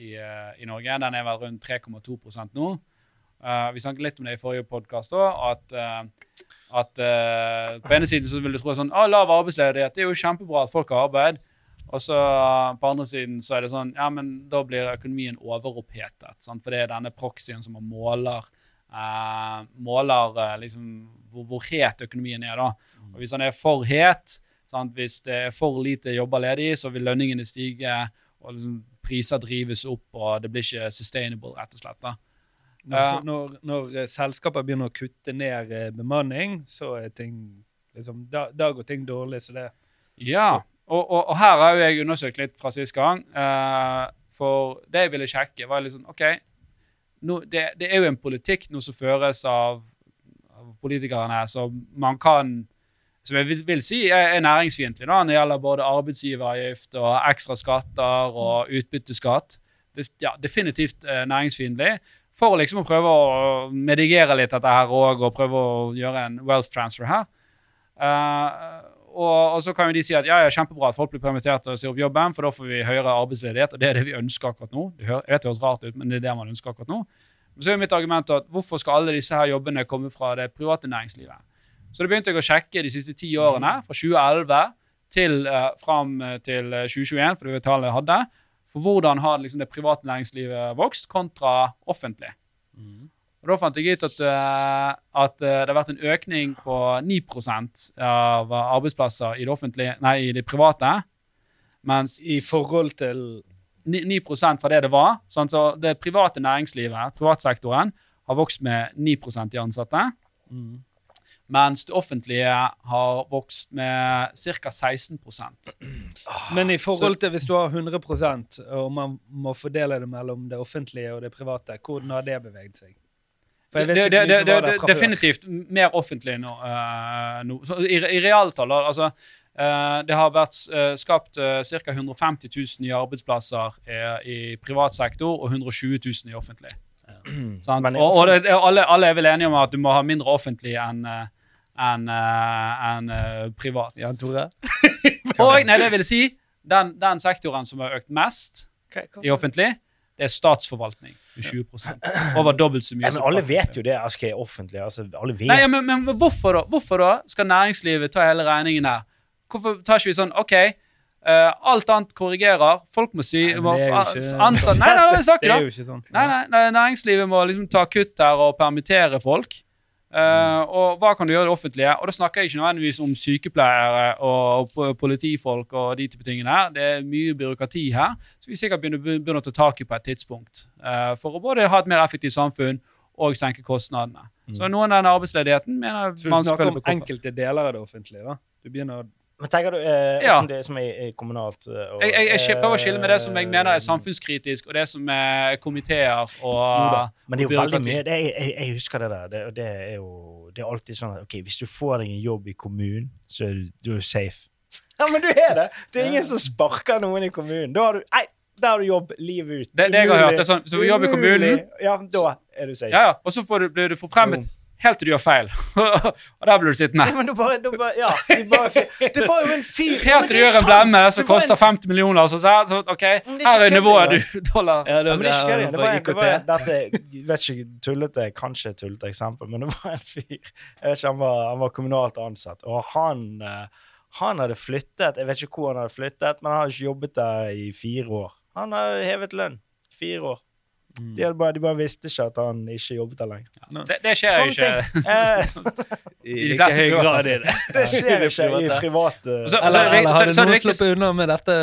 i, i Norge. Den er vel rundt 3,2 nå. Vi snakket litt om det i forrige podkast òg, at, at på ene siden så vil du tro sånn ah, lav arbeidsledighet det er jo kjempebra at folk har arbeid. Og så på andre siden så er det sånn Ja, men da blir økonomien overopphetet. Sant? For det er denne proxyen som man måler Måler eh, liksom hvor, hvor het økonomien er, da. Og hvis den er for het, sant? hvis det er for lite jobber ledig, så vil lønningene stige, og liksom priser drives opp, og det blir ikke sustainable, rett og slett. da. Når, Ja. når, når eh, selskaper begynner å kutte ned eh, bemanning, så er ting liksom, da, da går ting dårlig. Så det Ja, og, og, og her har jo jeg undersøkt litt fra sist gang. Uh, for det jeg ville sjekke, var liksom OK, nå, det, det er jo en politikk nå som føres av, av politikerne som man kan Som jeg vil, vil si er, er næringsfiendtlig når det gjelder både arbeidsgiveravgift og ekstra skatter og utbytteskatt. Det, ja, definitivt eh, næringsfiendtlig. For liksom å prøve å medigere litt dette her òg, og prøve å gjøre en wealth transfer her. Eh, og, og så kan jo de si at ja, ja, kjempebra at folk blir permittert og sier opp jobben, for da får vi høyere arbeidsledighet, og det er det vi ønsker akkurat nå. Det hører, jeg vet det høres rart ut, men det er det man ønsker akkurat nå. Men så er mitt argument at hvorfor skal alle disse her jobbene komme fra det private næringslivet? Så det begynte jeg å sjekke de siste ti årene, fra 2011 til uh, fram eh, til eh, 2021, for det var tallet jeg hadde, for hvordan har liksom, det private næringslivet vokst kontra offentlig. Og Da fant jeg ut at, eh, at eh, det har vært en økning på 9% av arbeidsplasser i det offentlige, nei, i det private. Mens I forhold til 9, 9 fra det det var. Sånn, så det private næringslivet, privatsektoren, har vokst med 9% i ansatte. Mens det offentlige har vokst med ca. 16% Men i forhold til hvis du har 100% og man må fordele det mellom det offentlige og det private, hvordan har det beveget seg? Det, det, det, det, fra definitivt mer offentlig nå. Uh, nå. I, i realtall, altså uh, Det har vært uh, skapt uh, ca. 150 000 nye arbeidsplasser i privat sektor og 120 000 i offentlig. Og og det- alle, alle er vel enige om at du må ha mindre offentlig enn en, en, privat. Jan Tore? Og nei, det vil si, den, den sektoren som har økt mest i offentlig, det er statsforvaltning. Med 20 Over dobbelt så mye. Ja, men alle vet jo det. Aske er offentlig. Altså, alle vet. Nei, ja, men, men hvorfor, da? hvorfor da skal næringslivet ta hele regningen her? Hvorfor tar ikke vi sånn OK, uh, alt annet korrigerer. Folk må si Nei, må, det er jo ikke- ansatt, Nei, nei, det Det er jo ikke sånn. Nei, nei, nei, næringslivet må liksom ta kutt her og permittere folk. Eh, og hva kan du gjøre i det offentlige? Og da snakker jeg ikke nødvendigvis om sykepleiere og, po- politifolk og de type tingene her. Det er mye byråkrati her, så vi sikkert begynner, begynner å ta tak i på et tidspunkt. Uh, for å både ha et mer effektivt samfunn og senke kostnadene. Så noen av den arbeidsledigheten mener Så du snakker om enkelte deler av det offentlige? da? Du begynner å Men tenker du eh, Ja. det som er, kommunalt eh, og, Jeg, jeg, jeg prøver å skille med det som jeg mener er eh, samfunnskritisk, og det som er komiteer og da, men det er jo veldig mye det jeg, jeg husker det der. Det, det er jo det er alltid sånn at ok, hvis du får deg en jobb i kommunen, så er du, du er safe. Ja, men du er det! Det er ingen som sparker noen i kommunen. Da har du Nei, da har du jobb livet ut. Det- det jeg har hørt, det er sånn, hvis du jobber i kommunen- Ja, da er du safe. Ja, ja. Og så får du, blir du forfremmet helt til du gjør feil. og der blir du sittende. Ja, men du bare, du bare Ja. du bare, det var jo en fyr Helt til du gjør en blemme som koster 50 millioner. Så, så, så OK, det er her er nivået du dollar. Ja, Ja, men det er ikke det. Det var, det dette, vet ikke, tullete, kanskje et tullete eksempel, men det var en fyr jeg vet ikke, han, var, han var kommunalt ansatt, og han, eh, han hadde flyttet Jeg vet ikke hvor han hadde flyttet, men han hadde ikke jobbet der i fire år. Han hadde hevet lønn. Fire år. De, hadde bare, de bare visste ikke at han ikke jobbet der lenger. Det, det skjer jo Sånne ikke. Eh, I de fleste grad i det. det skjer ikke i private. private så- Eller, eller, det- eller har er det noen viktig- sluppet unna med dette?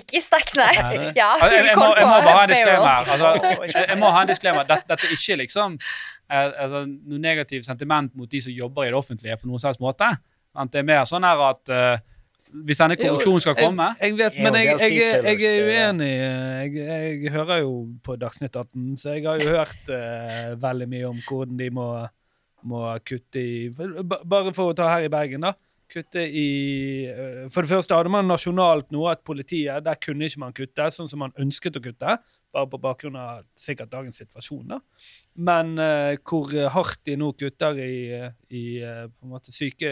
Ikke stakk, nei. Nei. Ja, Altså, jeg, jeg, må, jeg må bare ha en payroll. Altså, jeg, må ha en disclaimer. Dette, dette er ikke liksom eh, altså, noe negativt sentiment mot de som jobber i det offentlige på noen slags måte. Det er mer sånn her at eh, hvis denne korreksjonen skal komme Jeg, jeg vet, men jeg, jeg, jeg, er er- uenig. Jeg, jeg hører jo på Dagsnytt 18, så jeg har jo hørt uh, veldig mye om hvordan de må, må kutte i Bare for å ta her i Bergen, da. Kutte i uh, For det første hadde man nasjonalt noe at politiet Der kunne ikke man kutte, sånn som man ønsket å kutte. Bare på bakgrunn av sikkert dagens situasjon, da. Men uh, hvor hardt de nå kutter i, i eh, på en måte syke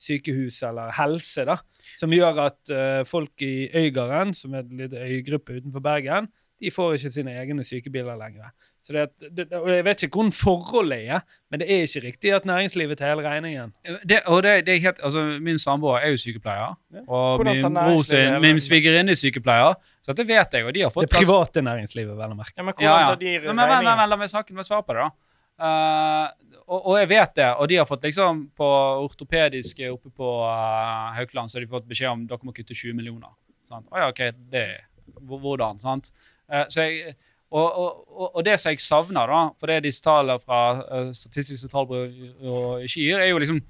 sykehus eller helse, da, som gjør at uh, folk i Øygarden, som er en liten øygruppe utenfor Bergen, de får ikke sine egne sykebiler lenger. Så det, det, og Jeg vet ikke hvordan forholdet er, men det er ikke riktig at næringslivet tar hele regningen. Det, og det, det er helt, altså Min samboer er jo sykepleier, Ja. og Hvordan min bror sin, min svigerinne er sykepleier, så det vet jeg, og de har fått plass- private næringslivet, vel å merke. Ja, men hvordan ja. tar de Men, men, men, regningen? men, la meg snakke, med svar på det, da. Eh, og, og jeg vet det, og de har fått liksom på ortopediske oppe på uh, Haukeland, så har de fått beskjed om dere må kutte 20 millioner. Sant? Oh, ja, ok, det Hvordan? sant? Uh, jeg, og, og, og, det som jeg savner, da, for det disse tallene fra uh, Statistisk sentralbyrå og gir, er jo liksom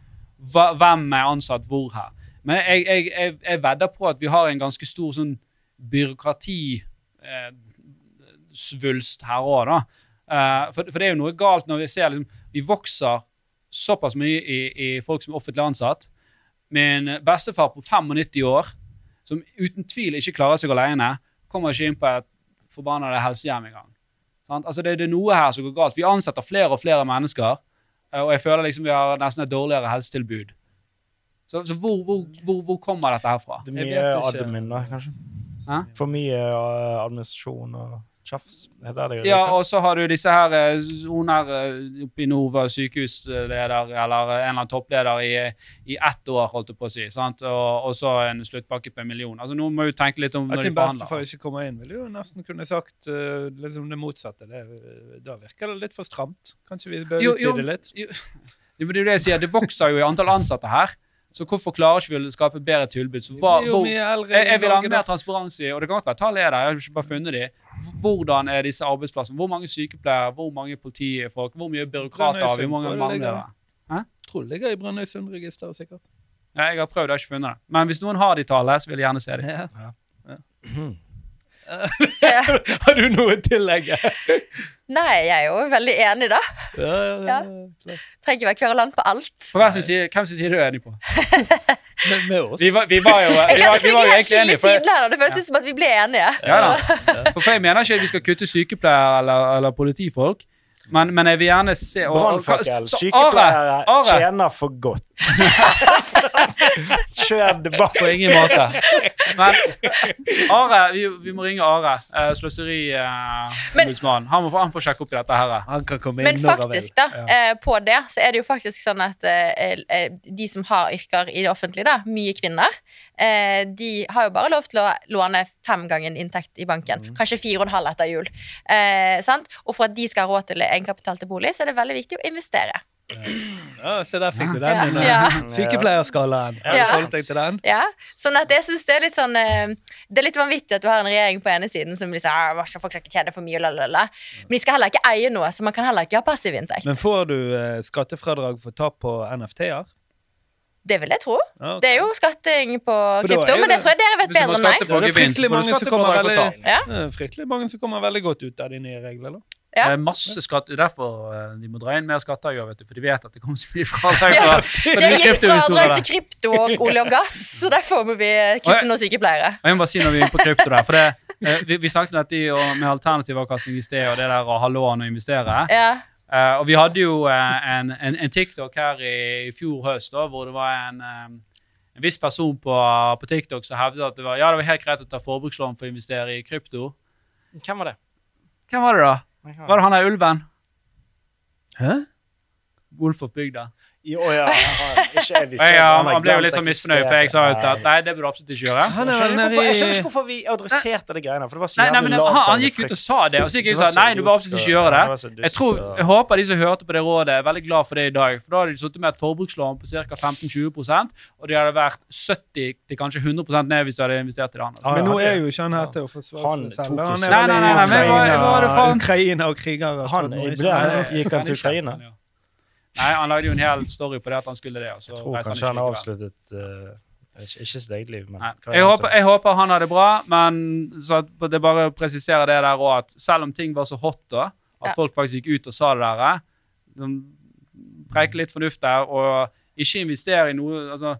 hva, hvem er ansatt hvor her. Men jeg, jeg, jeg, jeg vedder på at vi har en ganske stor sånn byråkratisvulst her òg, da. Eh, for, for det er jo noe galt når vi ser liksom, vi vokser såpass mye i, i folk som er offentlig ansatt. Min bestefar på 95 år, som uten tvil ikke klarer seg alene, kommer ikke inn på et forbanna helsehjem engang. Sant? Altså det, det er noe her som går galt. Vi ansetter flere og flere mennesker, eh, og jeg føler liksom vi har nesten et dårligere helsetilbud. Så, så hvor, hvor, hvor, hvor kommer dette her fra? Det er mye admin, da, kanskje. Hæ? For mye eh, administrasjon og tjafs. Er det det Ja, og så har du disse her eh, Hun her eh, oppe i Nova, sykehusleder, eller en eller annen toppleder i, i ett år, holdt jeg på å si. sant? Og, og så en sluttpakke på en million. Altså, Nå må jo tenke litt om At når de forhandler. bestefar ikke kommer inn, ville jo nesten kunne sagt uh, liksom det motsatte. Det, da virker det litt for stramt. Kanskje vi bør utvide litt? Jo, jo, det er jo det jeg sier, det vokser jo i antall ansatte her. Så hvorfor klarer ikke vi å skape bedre tilbud? Så hva, hvor, jeg, jeg vil ha mer transparens i, og det kan godt være tallet er der. Jeg har ikke bare funnet de. Hvordan er disse arbeidsplassene? Hvor mange sykepleiere? Hvor mange politifolk? Hvor mye byråkrater har vi? Hvor mange mangler det? Tror det ligger i Brønnøysundregisteret, sikkert. Ja, jeg har prøvd, jeg har ikke funnet det. Men hvis noen har de tallene, så vil jeg gjerne se dem. Ja. Ja. Har du noe å tillegge? Nei, jeg er jo veldig enig, da. Ja, ja, ja. klart. Trenger ikke være kverulant på alt. På hvem, sin side, hvem sin du er enig på? Med, med oss. Vi var, vi var jo, vi var, vi var jo egentlig enige. For, siden her, det føltes som at vi ble enige. ja, da. for jeg mener ikke at vi skal kutte sykepleiere eller, eller politifolk, men, men jeg vil gjerne se Brannfakkel. Sykepleiere Are, Are, tjener for godt. Kjør debatt. På ingen måte. Men Are, vi, vi må ringe Are, uh, sløseriombudsmannen. han, må han får sjekke opp i dette her. Han kan komme inn Men faktisk, da, eh, på det, så er det jo faktisk sånn at uh, de som har yrker i det offentlige, da, mye kvinner, uh, de har jo bare lov til å låne fem ganger inntekt i banken. Mm. Kanskje fire og en halv etter jul. Eh, sant? Og for at de skal ha råd til egenkapital til bolig, så er det veldig viktig å investere. Ja, se der fikk du den. Ja. Ja. Sykepleierskalaen. Ja. sånn at jeg synes det er litt sånn eh, Det er litt vanvittig at du har en regjering på ene siden som liksom ah, folk skal ikke tjene for mye, lalala. men de skal heller ikke eie noe, så man kan heller ikke ha passiv inntekt. Men får du eh, skattefradrag for tap på NFT-er? Det vil jeg tro. Ja, okay. Det er jo skatting på krypto, men det tror jeg dere vet bedre enn meg. det er fryktelig mange som kommer veldig. Ja. Fryktelig mange som kommer veldig godt ut av de nye reglene. da. Ja. Det er masse skatt, er derfor eh, de må dra inn mer skatter, jo, vet du, for de vet at det kommer så mye fradrag. Ja, Det gikk fradrag til krypto og olje og gass, så derfor må vi kutte noen sykepleiere. Og jeg må bare si når vi er inne på krypto der, for det, eh, vi, vi snakket om dette med alternativ avkastning i sted, og det der å ha lån og investere. Ja. Eh, og vi hadde jo eh, en, en, en TikTok her i, i fjor høst, da, hvor det var en, eh, en viss person på, på TikTok som hevdet at det var, ja, det var helt greit å ta forbrukslån for å investere i krypto. Hvem var det? Hvem var det da? Var det han der ulven? Hæ? Wolf of bygda? Jo, ja, han, ikke jeg, at han, han ble jo litt sånn å misfornøyd, for jeg sa jo at nei, det burde du absolutt ikke gjøre. Han Jeg er skjønner, hvorfor, jeg skjønner ikke hvorfor vi adresserte det greiene. For det var så Nei, nei, men lavt han, han gikk ut og sa det, og så gikk jeg ut og sa nei, du bør absolutt ikke gjøre det. Jeg, tror, jeg håper de som hørte på det rådet, er veldig glad for det i dag. For da hadde de sittet med et forbrukslån på ca. 15-20% og de hadde vært 70 til kanskje 100 ned hvis de hadde investert i det andre. Ja, Men nå er jo ikke han her til å forsvare seg selv. Han er det Ukraina, og kriger. Han- Gikk han til Ukraina? Ja. Nei, han lagde jo en hel story på det at han skulle det. Og så Jeg tror kanskje han ikke har avsluttet uh, ikke, ikke sitt eget liv, men Jeg, håper, han jeg håper han har det bra, men så at det bare å presisere det der òg, at selv om ting var så hot da, at Ja. folk faktisk gikk ut og sa det der, eh, de preike litt fornuft der, og ikke investere i noe altså,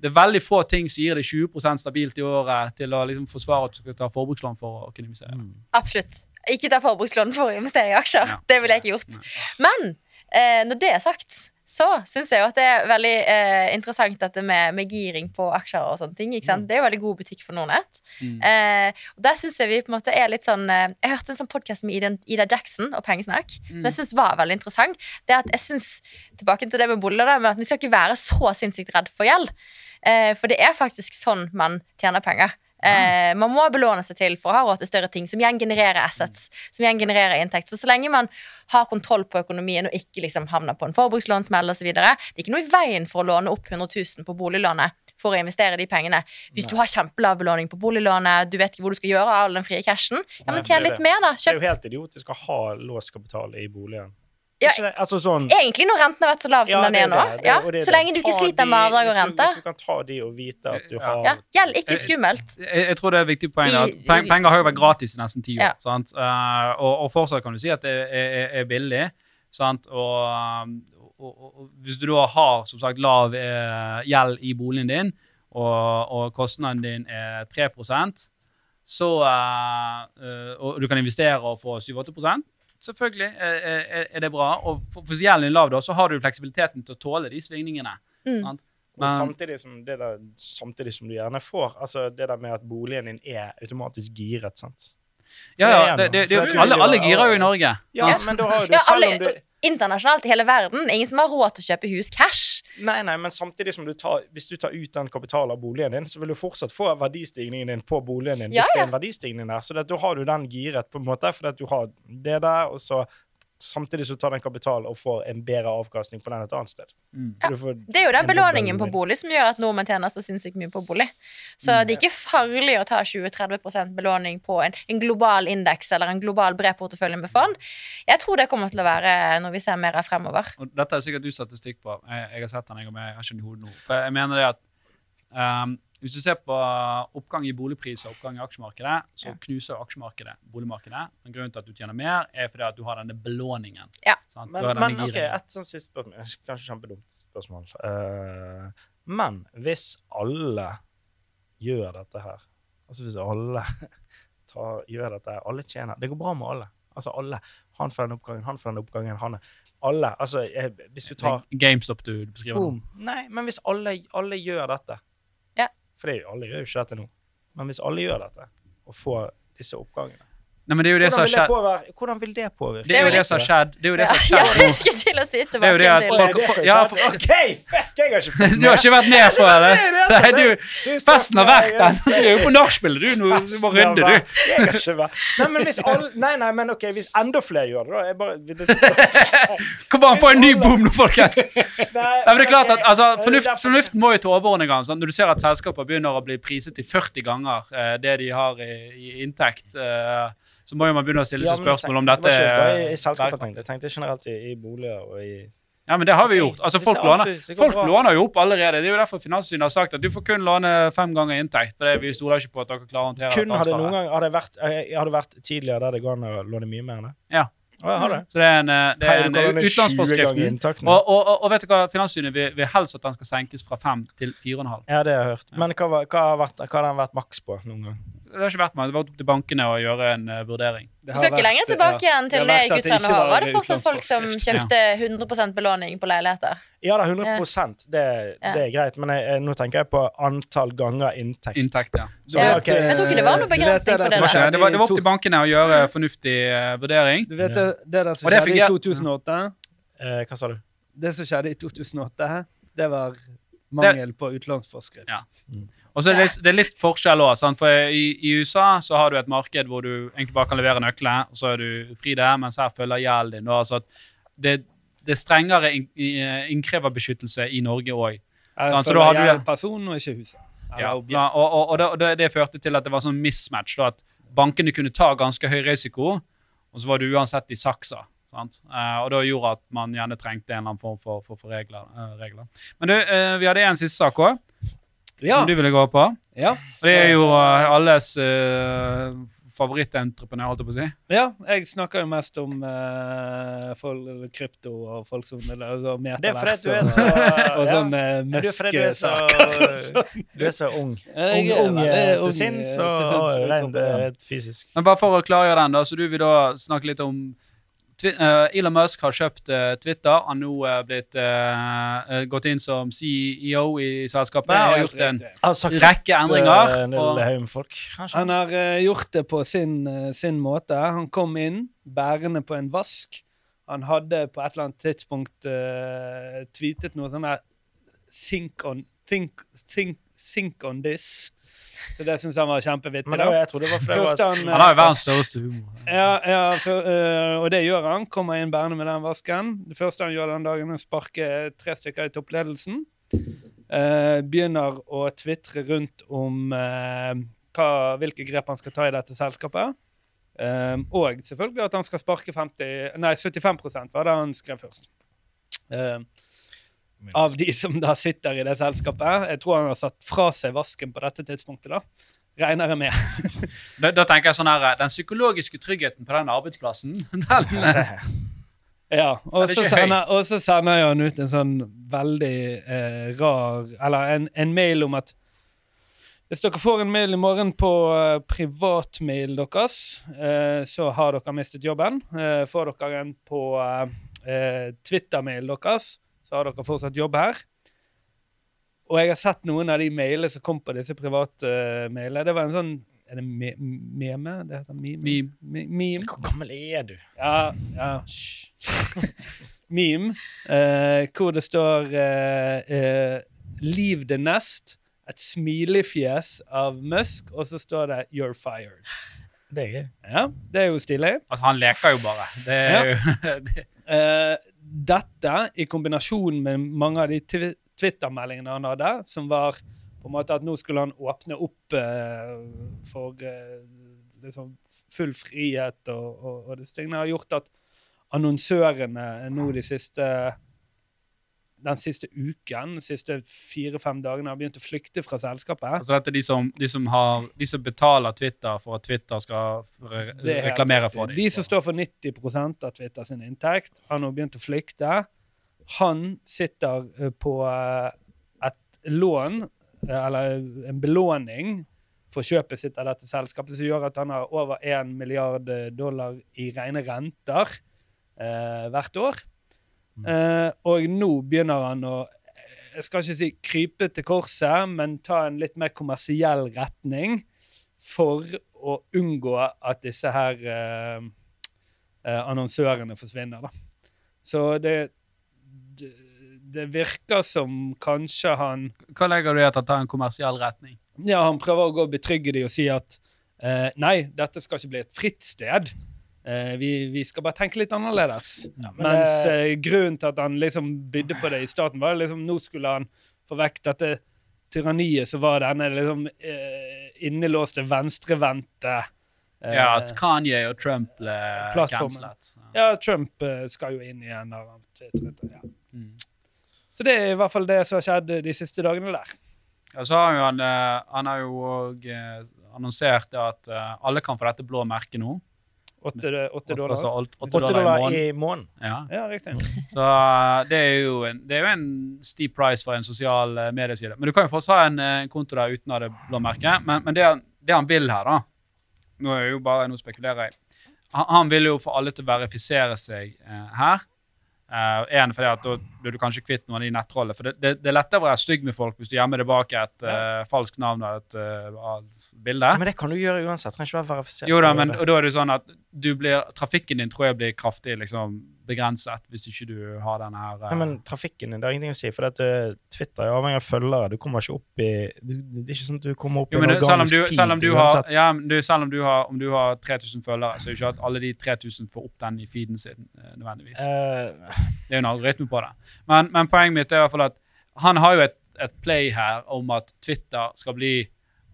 Det er veldig få ting som gir deg 20% stabilt i året til å liksom forsvare at du skal ta forbrukslån for å kunne investere. Absolutt. Ikke ta forbrukslån for å investere i aksjer. Ja. Det ville jeg ikke gjort. Men når det er sagt, så syns jeg jo at det er veldig eh, interessant dette med, med giring på aksjer og sånne ting. sant? Det er jo veldig god butikk for Nordnett. Mm. Eh, og der syns jeg vi på en måte er litt sånn eh, Jeg hørte en sånn podkast med Ida, Jackson og Pengesnakk som jeg syns var veldig interessant. Det at jeg synes, Tilbake til det med boliger, da, med at vi skal ikke være så sinnssykt redd for gjeld. Eh, for det er faktisk sånn man tjener penger. Eh, man må belåne seg til for å ha råd til større ting, som igjen genererer assets. Som igjen genererer inntekt. Så så lenge man har kontroll på økonomien og ikke liksom havner på en forbrukslånsmell osv. Det er ikke noe i veien for å låne opp 100 000 på boliglånet for å investere de pengene. Hvis du har kjempelav belåning på boliglånet, du vet ikke hvor du skal gjøre av all den frie cashen, ja, men tjen litt mer, da. Det er jo helt idiotisk å ha låst kapital i boligen. Ja, Altså sånn Egentlig når renten har vært så lav som Ja, den er nå. det, det- Ja, det så lenge du ikke sliter med avdrag og rente. Hvis du kan ta de og vite at du Ja. har Ja, Gjeld ikke skummelt. Jeg, jeg tror det er et viktig poeng. At peng, Penger har jo vært gratis i nesten ti år. Ja. Sant? Eh, og, og fortsatt kan du si at det er, er, er billig. Sant? Og, og, og, og hvis du da har som sagt lav eh, gjeld i boligen din, og, og kostnaden din er 3% så, eh, eh, og du kan investere og få 7-8 Selvfølgelig er, er, er det bra. Og for, for gjelden lav, da, så har du fleksibiliteten til å tåle de svingningene. Mm. Men- samtidig som, det der, samtidig som du gjerne får altså det der med at boligen din er automatisk giret. sant? Ja, ja, det det, det, det, alle, alle girer jo i Norge. Ja, men da har du selv om du internasjonalt i hele verden. Ingen som har råd til å kjøpe hus cash. Nei, nei, men samtidig som du tar Hvis du tar ut den kapitalen av boligen din, så vil du fortsatt få verdistigningen din på boligen din. Ja, hvis det er en verdistigning der. Så det, da har du den giret, på en måte, fordi du har det der, og så samtidig så tar den kapital og får en bedre avkastning på den et annet sted. Mm. Ja, Det er jo den belåningen på bolig som gjør at nordmenn tjener så sinnssykt mye på bolig. Så Mm. det er ikke farlig å ta 20-30 belåning på en, en global indeks eller en global bred portefølje med fond. Jeg tror det kommer til å være når vi ser mer av fremover. Og dette er sikkert du statistikk på. Jeg, jeg har sett den, jeg, men jeg har ikke den i hodet nå. For jeg mener det at ehm, hvis du ser på oppgang i boligpriser og oppgang i aksjemarkedet, så Ja. knuser aksjemarkedet boligmarkedet. Men grunnen til at du tjener mer, er fordi at du har denne belåningen. Ja. Sant? Men, men ok, et sånt siste spørsmål. Kanskje kjempedumt spørsmål. Uh, men hvis alle gjør dette her Altså hvis alle tar, gjør dette her, alle tjener Det går bra med alle. Altså alle. Han får den oppgangen, han får den oppgangen, han er Alle. Altså, hvis du tar GameStop du beskriver. Boom. Nei, men hvis alle, alle gjør dette. For det, alle gjør jo ikke dette nå. Men hvis alle gjør dette, og får disse oppgangene Nei, men det er jo det Hvordan vil det, påvirke, hvordan vil det påvirke? Det er jo det som har skjedd. Det er jo det som har skjedd Ja, jeg skulle til å si Det er jo tilbake det at folk- er Ja, for- OK, fuck! Jeg har ikke fulgt Du har ikke vært med på det? Nei, du, festen har vært den. Du er jo på nachspielet, du. Nå, du må rydde, du. Jeg har ikke vært Nei, men hvis alle Nei, nei, men OK, hvis enda flere gjør det, da jeg bare, Kom an, få en ny boom nå, folkens! Nei, men det er klart at altså, fornuft, Fornuften må jo til overordningene. Sant? Når du ser at selskaper begynner å bli priset til 40 ganger eh, det de har i, i inntekt, eh, så må jo man begynne å stille seg spørsmål om dette i, er i selskaper, tenkte jeg. Tenkte generelt i, i boliger og i Ja, men det har vi gjort. Altså, folk, alltid, låner, folk låner jo opp allerede. Det er jo derfor Finanstilsynet har sagt at du får kun låne fem ganger inntekt. Det er vi stoler ikke på at dere klarer å håndtere Kun hadde noen gang hadde vært, eh, hadde vært tidligere der det går an å låne mye mer enn det? Ja. Å, jeg har det. Så det er en, eh, det er en kaller det 20 ganger utenlandsforskriften. Og, og, og, og vet du hva, Finanstilsynet vil, vil helst at den skal senkes fra fem til fire og en halv. Ja, det har jeg hørt. Men hva, hva, har vært, hva har den vært maks på noen gang? Det har ikke vært meg. Det var opp til bankene å gjøre en uh, vurdering. Du skal ikke lenger tilbake igjen det til det jeg gikk ut fra nå. var det fortsatt folk som kjøpte 100% belåning på leiligheter? Ja, er 100 det, det er greit, men jeg, nå tenker jeg på antall ganger inntekt. Inntekt, ja. Så, Ja. Okay. Jeg tror ikke det var noe begrensning på det Det der. det, var, det var opp til bankene å gjøre fornuftig uh, vurdering. Du vet det, det der som skjedde i fungerer- 2008? eh, Hva sa du? Det som skjedde i 2008, det var mangel på utlånsforskrift. Ja. Og så er det, litt- det er litt forskjell òg. For i, i USA så har du et marked hvor du egentlig bare kan levere nøklene, og så er du fri der, mens her følger gjelden din. Altså det, det er strengere i- innkreverbeskyttelse i Norge òg. Sant, så da du personen og ikke huset. Ja, ja, og, og, og, det, og det, det førte til at det var sånn mismatch. da, At bankene kunne ta ganske høy risiko, og så var du uansett i saksa. Sant? Eh, og det gjorde at man gjerne trengte en eller annen form for, for, for regler, eh, regler. Men du, eh, vi hadde en siste sak òg, Ja. som du ville gå på. Ja. Og det er jo eh, alles uh, favorittentreprenør, holdt jeg på å si. ja, jeg snakker jo mest om uh, folk, krypto og folk som eller, altså, Det er fordi du er og, så og ja. sånne Det er fordi du er så, saker. du er så ung. Jeg Ung, er ung til sinns og og og rent fysisk. Men bare for å klargjøre den, da, så du vil da snakke litt om Elon Musk har kjøpt eh, Twitter. Han har nå er blitt eh, eh, gått inn som CEO i selskapet og gjort en rekke endringer. eh, Og, folk. Han har eh, gjort det på sin, eh, sin måte. Han kom inn bærende på en vask. Han hadde på et eller annet tidspunkt uh, tweetet noe sånn der Think on, think, think, think on this. Så det syns han var kjempevittig. Men det, da. jeg tror det var Først han, han har jo verdens største humor. Ja, ja for, uh, og det gjør han. Kommer inn bærende med den vasken. Det første han gjør den dagen, er å sparke tre stykker i toppledelsen. Uh, begynner å tvitre rundt om uh, hva, hvilke grep han skal ta i dette selskapet. Um, og selvfølgelig at han skal sparke 50, nei, 75 var det han skrev først. Eh, av de som da sitter i det selskapet. Jeg tror han har satt fra seg vasken på dette tidspunktet. da. Regner jeg med. Da, da tenker jeg sånn her, Den psykologiske tryggheten på den arbeidsplassen den, Ja, og så, sender, og så sender han ut en sånn veldig eh, rar Eller en, en mail om at hvis dere får en mail i morgen på uh, privatmail deres, uh, så har dere mistet jobben. Uh, får dere en på Twitter-mail deres, så har dere fortsatt jobb her. Og jeg har sett noen av de mailene som kom på disse private mailene. Det var en sånn Er det me meme? Det heter meme? Meme. Me- meme. Hvor gammel er du? Ja, ja. Meme, Uh, hvor det står uh, eh, 'Leave the nest', et smilefjes av Musk, og så står det 'You're fired'. Det er gøy. Ja, det er jo stilig. altså, Han leker jo bare. Det er jo, det, Eh, dette, i kombinasjon med mange av de twi- Twitter-meldingene han hadde, som var på en måte at nå skulle han åpne opp eh, for eh, liksom full frihet og, og, og disse tingene, har gjort at annonsørene nå de siste den siste uken, de siste fire-fem dagene, har begynt å flykte fra selskapet. altså dette er de som, de, som har, de som betaler Twitter for at Twitter skal re er reklamere for dem. De som står for 90% av Twitter sin inntekt, har nå begynt å flykte. Han sitter eh, på eh, et lån, eh, eller en belåning, for kjøpet sitt av dette selskapet, som gjør at han har over 1 milliard dollar i rene renter eh, hvert år. Eh, og nå begynner han å jeg skal ikke si krype til korset, men ta en litt mer kommersiell retning for å unngå at disse her uh, uh, annonsørene forsvinner. Da. Så det, det Det virker som kanskje han Hva legger du i at han tar en kommersiell retning? Ja, han prøver å gå og betrygge dem og si at eh, nei, dette skal ikke bli et fritt sted. Eh, vi, vi skal bare tenke litt annerledes. men Mens det- eh, grunnen til at han liksom bydde på det i starten, var liksom nå skulle han få vekk dette tyranniet som var denne liksom eh, innelåste venstrevendte eh, Ja, at Kanye og Trump ble cancelet. ja, Trump eh, skal jo inn igjen. Ja. Mm. Så det er i hvert fall det som har skjedd de siste dagene der. Ja, så har han, eh, han har jo òg annonsert at eh, alle kan få dette blå merket nå. Åtte, åtte Altså dollar. åtte- åtte 8 dollar i dollar i måneden. Ja. Ja, riktig. Så eh, det er jo en, det er jo en steep price for en sosial eh, medieside. Men du kan jo fortsatt ha en en konto der uten å ha det blå merket. Men, men det, det han vil her, da Nå er jo bare nå spekulerer jeg. Han, han vil jo få alle til å verifisere seg eh, her. Uh, en fordi at Da blir du kanskje kvitt noen av de nettrollene. For det, det, det er lettere å være stygg med folk hvis du gjemmer det bak et uh, falskt navn og et uh, bilde. Men det kan du gjøre uansett. Trenger ikke være verifisert. Jo da, men og da er det sånn at du blir, trafikken din tror jeg blir kraftig liksom, begrenset hvis ikke du har denne her eh, Nei, men trafikken din, det har ingenting å si. For at, uh, Twitter er avhengig av følgere. Du kommer ikke opp i du, Det er ikke sånn at du kommer opp jo, i en organisk feed selv om du har, uansett. ja, men du, selv om du har, om du har 3000 følgere, så er det ikke at alle de 3000 får opp den i feeden sin eh, nødvendigvis. Uh... Det er jo en algoritme på det. Men, men poenget mitt er i hvert fall at han har jo et, et play her om at Twitter skal bli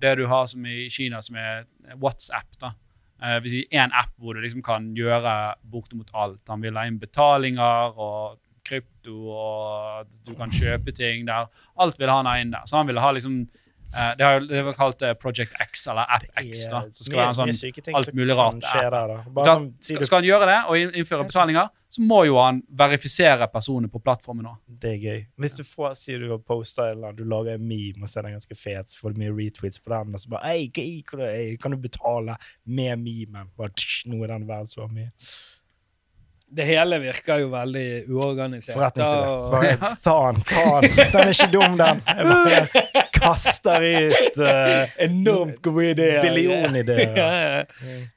det du har som i Kina, som er WhatsApp. da. Eh, si en app hvor du liksom kan gjøre bortimot alt. Han vil ha inn betalinger og krypto, og du kan kjøpe ting der. Alt vil han ha inn der. Så han vil ha liksom Det har det var kalt eh, Project X, eller App X. da, som skal være en sånn alt mulig rart da. Skal, sånn, skal, han gjøre det og innføre betalinger, så må jo han verifisere personene på plattformen òg. det er gøy. Hvis du får, sier du har posta eller du lager en meme og ser den ganske fet, så får du mye retweets på den, og så bare Ei, kan du betale med memen? Bare, tsk, nå er den verdt så mye. det hele virker jo veldig uorganisert. Forretningsidé. ta den, ta den. Den er ikke dum, den. Jeg bare kaster ut uh, Enormt gode ideer. billionideer. Ja, ja.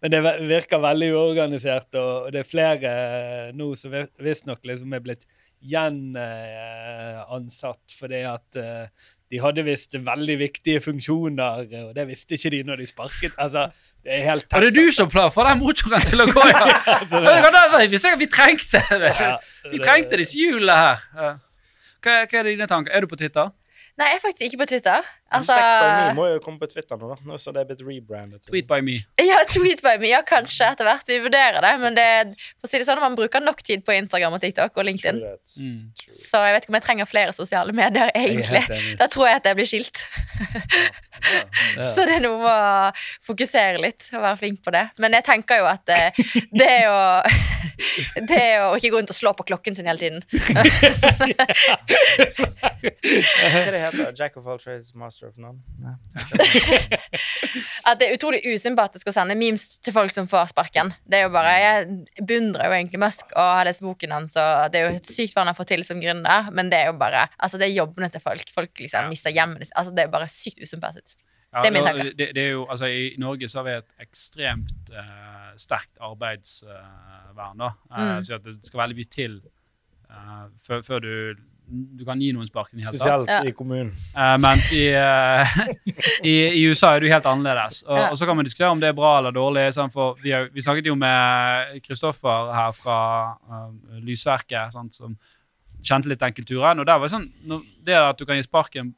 Men det virker veldig uorganisert, og det er flere eh, nå som visstnok liksom er blitt gjenansatt fordi at eh, de hadde visst veldig viktige funksjoner, og det visste ikke de når de sparket. Altså, det er helt Og det du som pla- får den motoren til å gå, ja. Vi vi trengte det. Ja, Vi trengte disse hjulene her. Ja. Hva, hva er dine tanker? Er du på Twitter? Nei, jeg er faktisk ikke på Twitter. Altså, Stack by me må jo komme på Twitter nå, da. Nå så det er blitt rebrandet. Tweet by me. ja, tweet by me. Ja, kanskje etter hvert. Vi vurderer det. Men det, for å si det sånn, man bruker nok tid på Instagram og TikTok og LinkedIn. True that. Mm. True. Så jeg vet ikke om jeg trenger flere sosiale medier, er egentlig. Da tror jeg at jeg blir skilt. Ja. Så det er noe med å fokusere litt og være flink på det. Men jeg tenker jo at eh, det er å Det er å ikke gå rundt og slå på klokken sin hele tiden. Hva det heter Jack of all trades, master none? Nei. At det er utrolig usympatisk å sende memes til folk som får sparken. Det er jo bare, Jeg beundrer jo egentlig Musk og har lest boken hans, og det er jo helt sykt hva han har fått til som gründer, men det er jo bare Altså, det er jobbene til folk. Folk liksom mister hjemmene sine. Altså, det er bare sykt usympatisk. Ja, Det er min tanke. Det, det er jo, altså, I Norge så har vi et ekstremt uh, sterkt arbeidsvern. da. Uh, Mm. Så at det skal veldig mye til uh, før, før du, du kan gi noen sparken i hele tatt. Spesielt Ja. i kommunen. Uh, mens i, uh, i, i USA er det helt annerledes. Og, Ja. og så kan man diskutere om det er bra eller dårlig. sant, for vi, har, vi snakket jo med Kristoffer her fra uh, Lysverket, sant, som kjente litt den kulturen. Og der var det sånn, Det at du kan gi sparken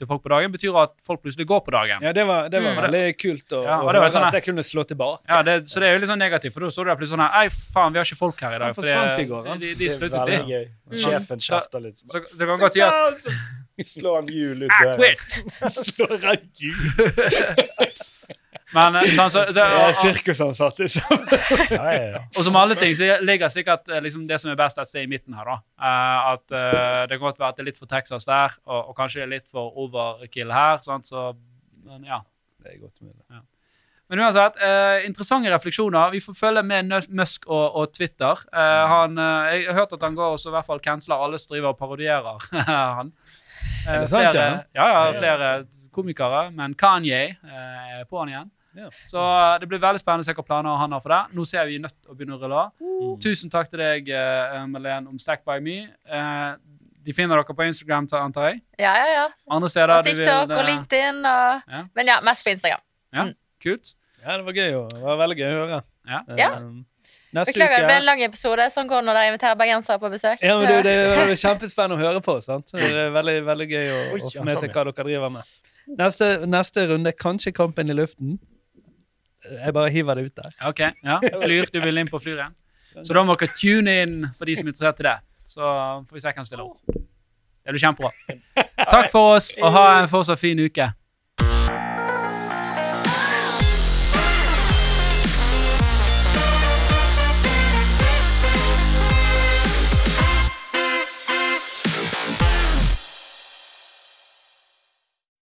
til folk på dagen, betyr at folk plutselig går på dagen. Ja, det var, det var Mm. veldig kult å, Ja, og det var sånn at jeg kunne slå tilbake. Ja, det, Så det er jo litt sånn negativt, for da står du der plutselig sånn her Ei, faen, vi har ikke folk her i dag. For det- i går, han. de, de, Det er sluttet veldig gøy. Sjefen kjefter litt. Så det kan godt gjøre Så slår han hjul ut I døren. quit! Så redd jul. Men eh, sånn, så, det, er sirkusansatte som Ja, ja, ja. og som alle ting så ligger sikkert eh, liksom, det som er best, et sted i midten her. da. Uh, at uh, Det kan godt være at det er litt for Texas der, og, og kanskje det er litt for overkill her. sant, så, men ja. Det er godt mulig. Men uansett, uh, interessante refleksjoner. Vi får følge med Nøs- Musk og, og Twitter. Eh, han, jeg har hørt at han går også i hvert fall canceler alle som driver og parodierer han. Er det sant, flere, ja? ja? Ja, flere komikere, men Kanye er på han igjen. Ja. Så eh, det blir veldig spennende å se hva planer han har for det. Nå ser vi nødt til å begynne å rulle av. Mm. Tusen takk til deg, eh, Malene, om Stack by me. Eh, de finner dere på Instagram, antar jeg. Ja, ja, ja. Andre steder Og TikTok vil, og LinkedIn og Ja. Men ja, mest på Instagram. Ja, Kult. Ja, det var gøy. Og, Det var veldig gøy å høre. Ja. Ja. Neste Beklager, det ble en lang episode. Sånn går det når dere inviterer bergensere på besøk. ja, men du, Det er kjempespennende å høre på. sant? Det er veldig, veldig gøy å, Oi, å få med seg hva dere driver med. Neste, neste runde kanskje kampen i luften. Jeg bare hiver det ut der. Ok, ja. Flyr, du vil inn på flyret. Så da må dere tune inn for de som er interessert i det. Så får vi se hvem som stiller opp. Det blir kjempebra. Takk for oss, og ha en fortsatt fin uke.